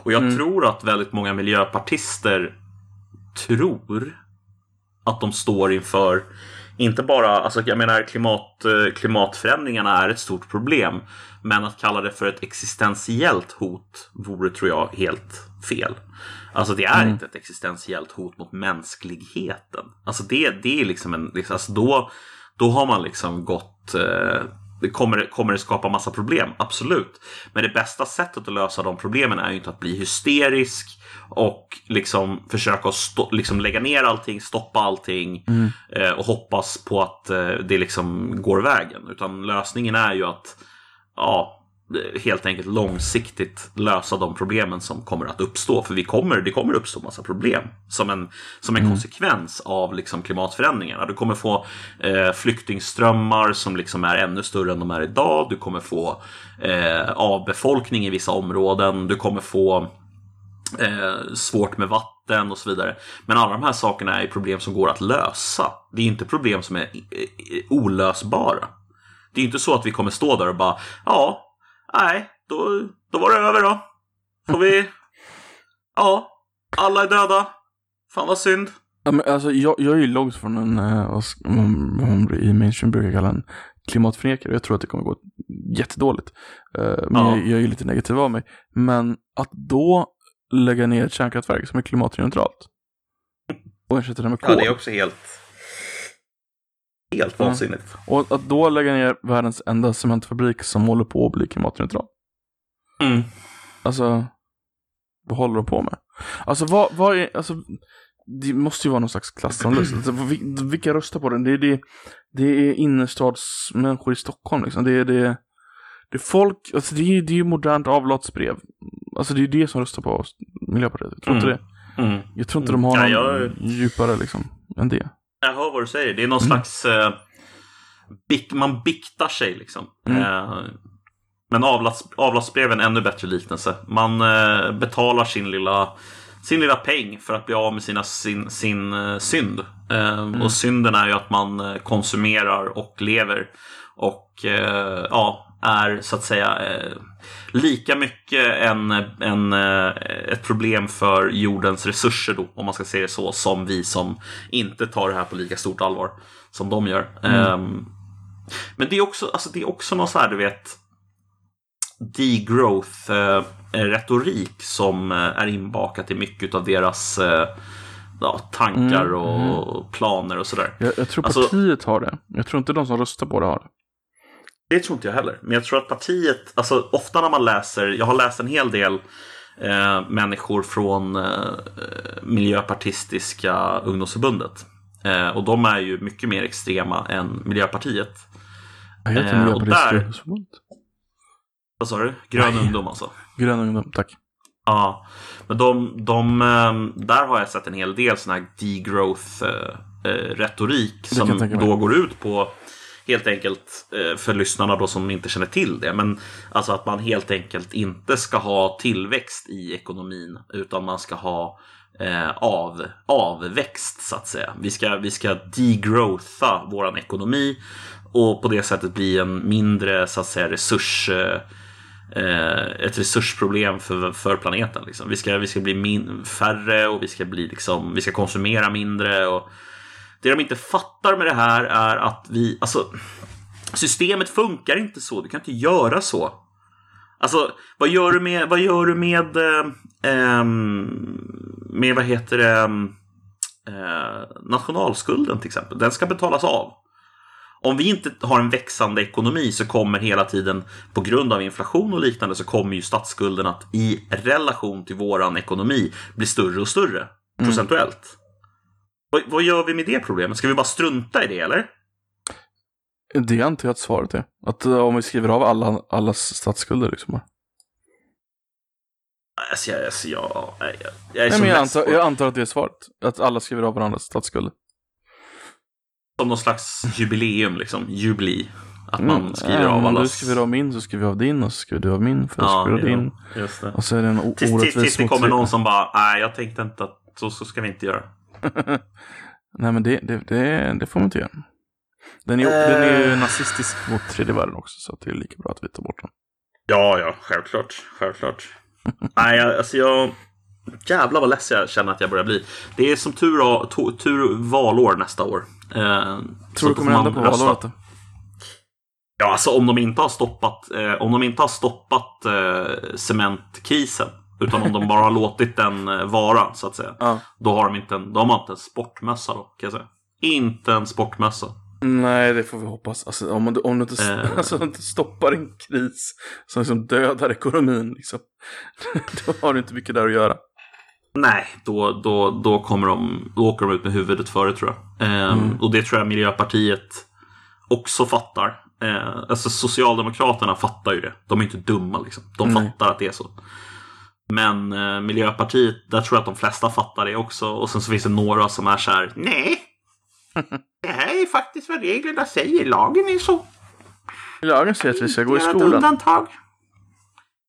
Och jag Mm. tror att väldigt många miljöpartister tror att de står inför inte bara, alltså jag menar klimat, eh, klimatförändringarna är ett stort problem. Men att kalla det för ett existentiellt hot vore, tror jag, helt fel. Alltså det är Mm. inte ett existentiellt hot mot mänskligheten. Alltså det, det är liksom en, liksom, alltså då, då har man liksom gått eh, det kommer, kommer det skapa massa problem? Absolut. Men det bästa sättet att lösa de problemen är ju inte att bli hysterisk och liksom försöka stå, liksom lägga ner allting, stoppa allting Mm. eh, och hoppas på att eh, det liksom går vägen. Utan lösningen är ju att ja, helt enkelt långsiktigt lösa de problemen som kommer att uppstå. För vi kommer, det kommer uppstå massa problem som en, som en konsekvens av liksom klimatförändringarna. Du kommer få eh, flyktingströmmar som liksom är ännu större än de är idag. Du kommer få eh, avbefolkning i vissa områden. Du kommer få eh, svårt med vatten och så vidare. Men alla de här sakerna är problem som går att lösa. Det är inte problem som är eh, olösbara. Det är inte så att vi kommer stå där och bara ja, nej, då, då var det över då. Får vi... Ja, alla är döda. Fan vad synd. Ja, men alltså, jag, jag är ju långt från en, eh, vad man i mainstream brukar kalla en klimatförnekare. Jag tror att det kommer gå jättedåligt. Eh, men Ja. jag, jag är ju lite negativ av mig. Men att då lägga ner ett kärnkraftverk som är klimatneutralt och ersätta det med kol. också helt... Helt Ja. vansinnigt. Och att då lägga ner världens enda cementfabrik som håller på att bli klimatneutral. Mm. Alltså, vad håller de på med? Alltså vad, vad är, alltså, det måste ju vara någon slags klassanalys. Alltså, vil- vilka röstar på den? Det är, det, det är innerstadsmänniskor i Stockholm liksom. Det är, det, det är folk, alltså det är, det är ju modernt avlatsbrev. Alltså det är det som röstar på oss, Miljöpartiet. Jag tror inte Mm. det. Mm. Jag tror inte de har Ja, någon jag- djupare liksom, än det. Jag hör vad du säger. Det är någon Mm. slags... Eh, bik, man biktar sig liksom. Mm. Eh, men avlats, avlatsbrev är en ännu bättre liknelse. Man eh, betalar sin lilla, sin lilla peng för att bli av med sina, sin, sin eh, synd. Eh, Och synden är ju att man eh, konsumerar och lever. Och ja, är så att säga eh, lika mycket en, en, eh, ett problem för jordens resurser då, om man ska säga det så, som vi som inte tar det här på lika stort allvar som de gör. Ehm, men det är också, alltså det är också någon så här, du vet, degrowth-retorik som eh, är inbakat i mycket av deras ja, tankar Mm, och planer och sådär. Jag, jag tror Alltså- partiet har det. Jag tror inte de som röstar på det har det. Det tror inte jag heller. Men jag tror att partiet, alltså ofta när man läser, jag har läst en hel del eh, människor från eh, Miljöpartistiska ungdomsförbundet. Eh, och de är ju mycket mer extrema än Miljöpartiet. Jag heter Eh, och Miljöpartiet där- ungdomsförbund. Vad sa du? Grön Nej. ungdom alltså? Grön ungdom, tack. Ja, men de, de, ehm, där har jag sett en hel del sån här degrowth-retorik kan jag som tänka mig. då går ut på helt enkelt eh, för lyssnarna då som inte känner till det. Men alltså att man helt enkelt inte ska ha tillväxt i ekonomin utan man ska ha eh, av, avväxt så att säga. Vi ska, vi ska degrowtha våran ekonomi och på det sättet bli en mindre så att säga resurs eh, eh ett resursproblem för, för planeten. Liksom. Vi, ska, vi ska bli min, färre och vi ska, bli, liksom, vi ska konsumera mindre. Och det de inte fattar med det här är att vi, alltså, systemet funkar inte så. Du kan inte göra så. Alltså, vad gör du med, vad gör du med, eh, ehm, med vad heter det, eh, nationalskulden till exempel? Den ska betalas av. Om vi inte har en växande ekonomi så kommer hela tiden på grund av inflation och liknande så kommer ju statsskulden att i relation till våran ekonomi bli större och större procentuellt. Vad, vad gör vi med det problemet? Ska vi bara strunta i det eller? Det antar jag att svaret är. Att eh, om vi skriver av alla, allas statsskulder liksom. Alltså, jag, alltså, jag, jag, jag är Nej, men jag, antar, jag antar att det är svaret. Att alla skriver av varandras statsskulder. som någon slags jubileum liksom. Jubli. Att man Mm, skriver ja, av Om alla. du skriver av min så skriver jag av din och så skriver du av min för så Ja, skriver av din. Och så är det en orättvis tills det kommer någon som bara, nej jag tänkte inte att så, så ska vi inte göra. Nej men det, det, det, det får man inte göra. Den är, den är ju Eh. nazistisk mot tredje världen också så det är lika bra att vi tar bort den. Ja, ja, självklart. Självklart. Nej, alltså jag... Jävlar vad less jag känner att jag börjar bli. Det är som tur, to- tur valår nästa år. Eh, Tror du kommer hända på rösta. valåret då? Ja, alltså om de inte har stoppat, eh, om de inte har stoppat eh, cementkrisen. Utan om de bara har låtit den eh, vara, så att säga. Ja. Då har de inte en, de har inte en sportmössa då, kan jag säga. Inte en sportmössa. Nej, det får vi hoppas. Alltså, om, du, om du inte, Eh. alltså, inte stoppar en kris som liksom dödar ekonomin, liksom, då har du inte mycket där att göra. Nej, då, då, då, kommer de, då åker de ut med huvudet före tror jag. Ehm, Mm. Och det tror jag Miljöpartiet också fattar. Eh, alltså Socialdemokraterna fattar ju det. De är inte dumma liksom. De Nej. fattar att det är så. Men eh, Miljöpartiet, där tror jag att de flesta fattar det också. Och sen så finns det några som är så här, nej. Det här är faktiskt vad reglerna säger. Lagen är så. Lagen säger att vi ska gå i ett skolan. undantag.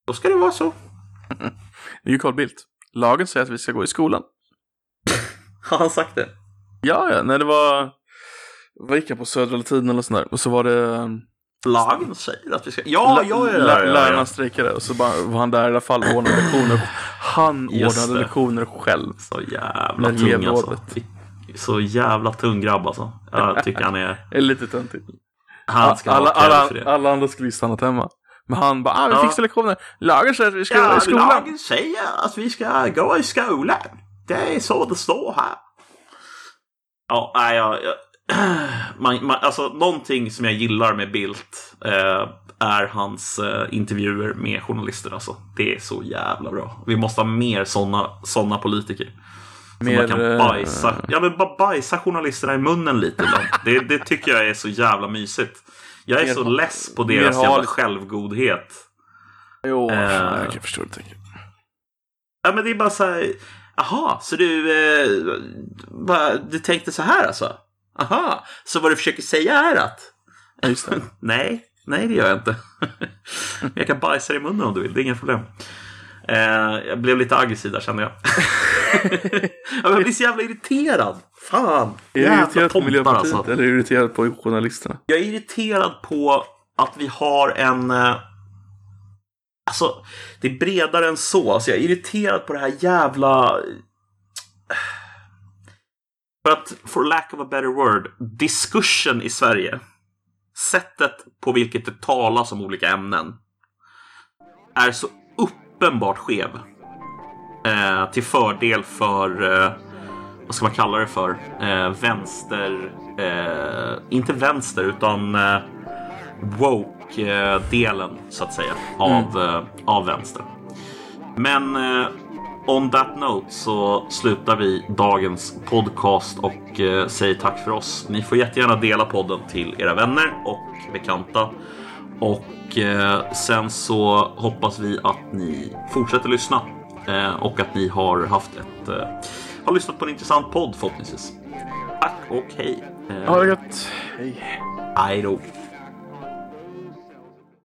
Då ska det vara så. Det är ju Carl Bildt. Lagen säger att vi ska gå i skolan. Har han sagt det? Ja, ja, när det var... Vad gick jag på Södra Latin eller sånt där? Och så var det... Lagen säger att vi ska... Ja, lä- ja, ja, ja, ja, Lärarna strejkade och så bara, var han där i alla fall och ordnade lektioner. Han Just ordnade det. lektioner själv. Så jävla tung elevrådet. alltså. Så jävla tung grabb alltså. Jag tycker han är... Är lite töntigt. Han ska alla, ha alla, för det. alla andra skulle ju stannat hemma. Men han bara, ah, vi Ja. fixar lektioner. Lagen säger att vi ska gå Ja, i skolan. lagen säger att vi ska gå i skolan. Det är så det står här. Ja, nej, jag... jag man, man, alltså, någonting som jag gillar med Bildt eh, är hans eh, intervjuer med journalister. Alltså. Det är så jävla bra. Vi måste ha mer sådana såna politiker. Som Mer, man kan eh, bajsa, ja, men bara bajsa journalisterna i munnen lite ibland. Det, det tycker jag är så jävla mysigt. Jag är Mer så less på deras jävla självgodhet. Jo, Eh. jag kan förstå det. Ja, men det är bara så här. Jaha, så du, eh, bara, du tänkte så här alltså? Aha, så vad du försöker säga är att? Ja, just det. Nej, nej det gör jag inte. Men jag kan bajsa dig i munnen om du vill, det är inga problem. Eh, jag blev lite aggressiv där kände jag. Jag blir så jävla irriterad. Fan, Är du irriterad på Miljöpartiet alltså. eller är du irriterad på journalisterna? Jag är irriterad på att vi har en... eh, Alltså, det är bredare än så. Alltså, jag är irriterad på det här jävla... För att, for lack of a better word, diskursen i Sverige. Sättet på vilket det talas om olika ämnen. Är så uppenbart skev. Eh, till fördel för... Eh, vad ska man kalla det för? Eh, vänster... Eh, inte vänster, utan... Eh, woke-delen så att säga av, mm. av vänster. Men on that note så slutar vi dagens podcast och säger tack för oss. Ni får jättegärna dela podden till era vänner och bekanta. Och sen så hoppas vi att ni fortsätter lyssna och att ni har haft ett har lyssnat på en intressant podd förhoppningsvis. Tack och hej. Ha det gött. Hej. Hej då.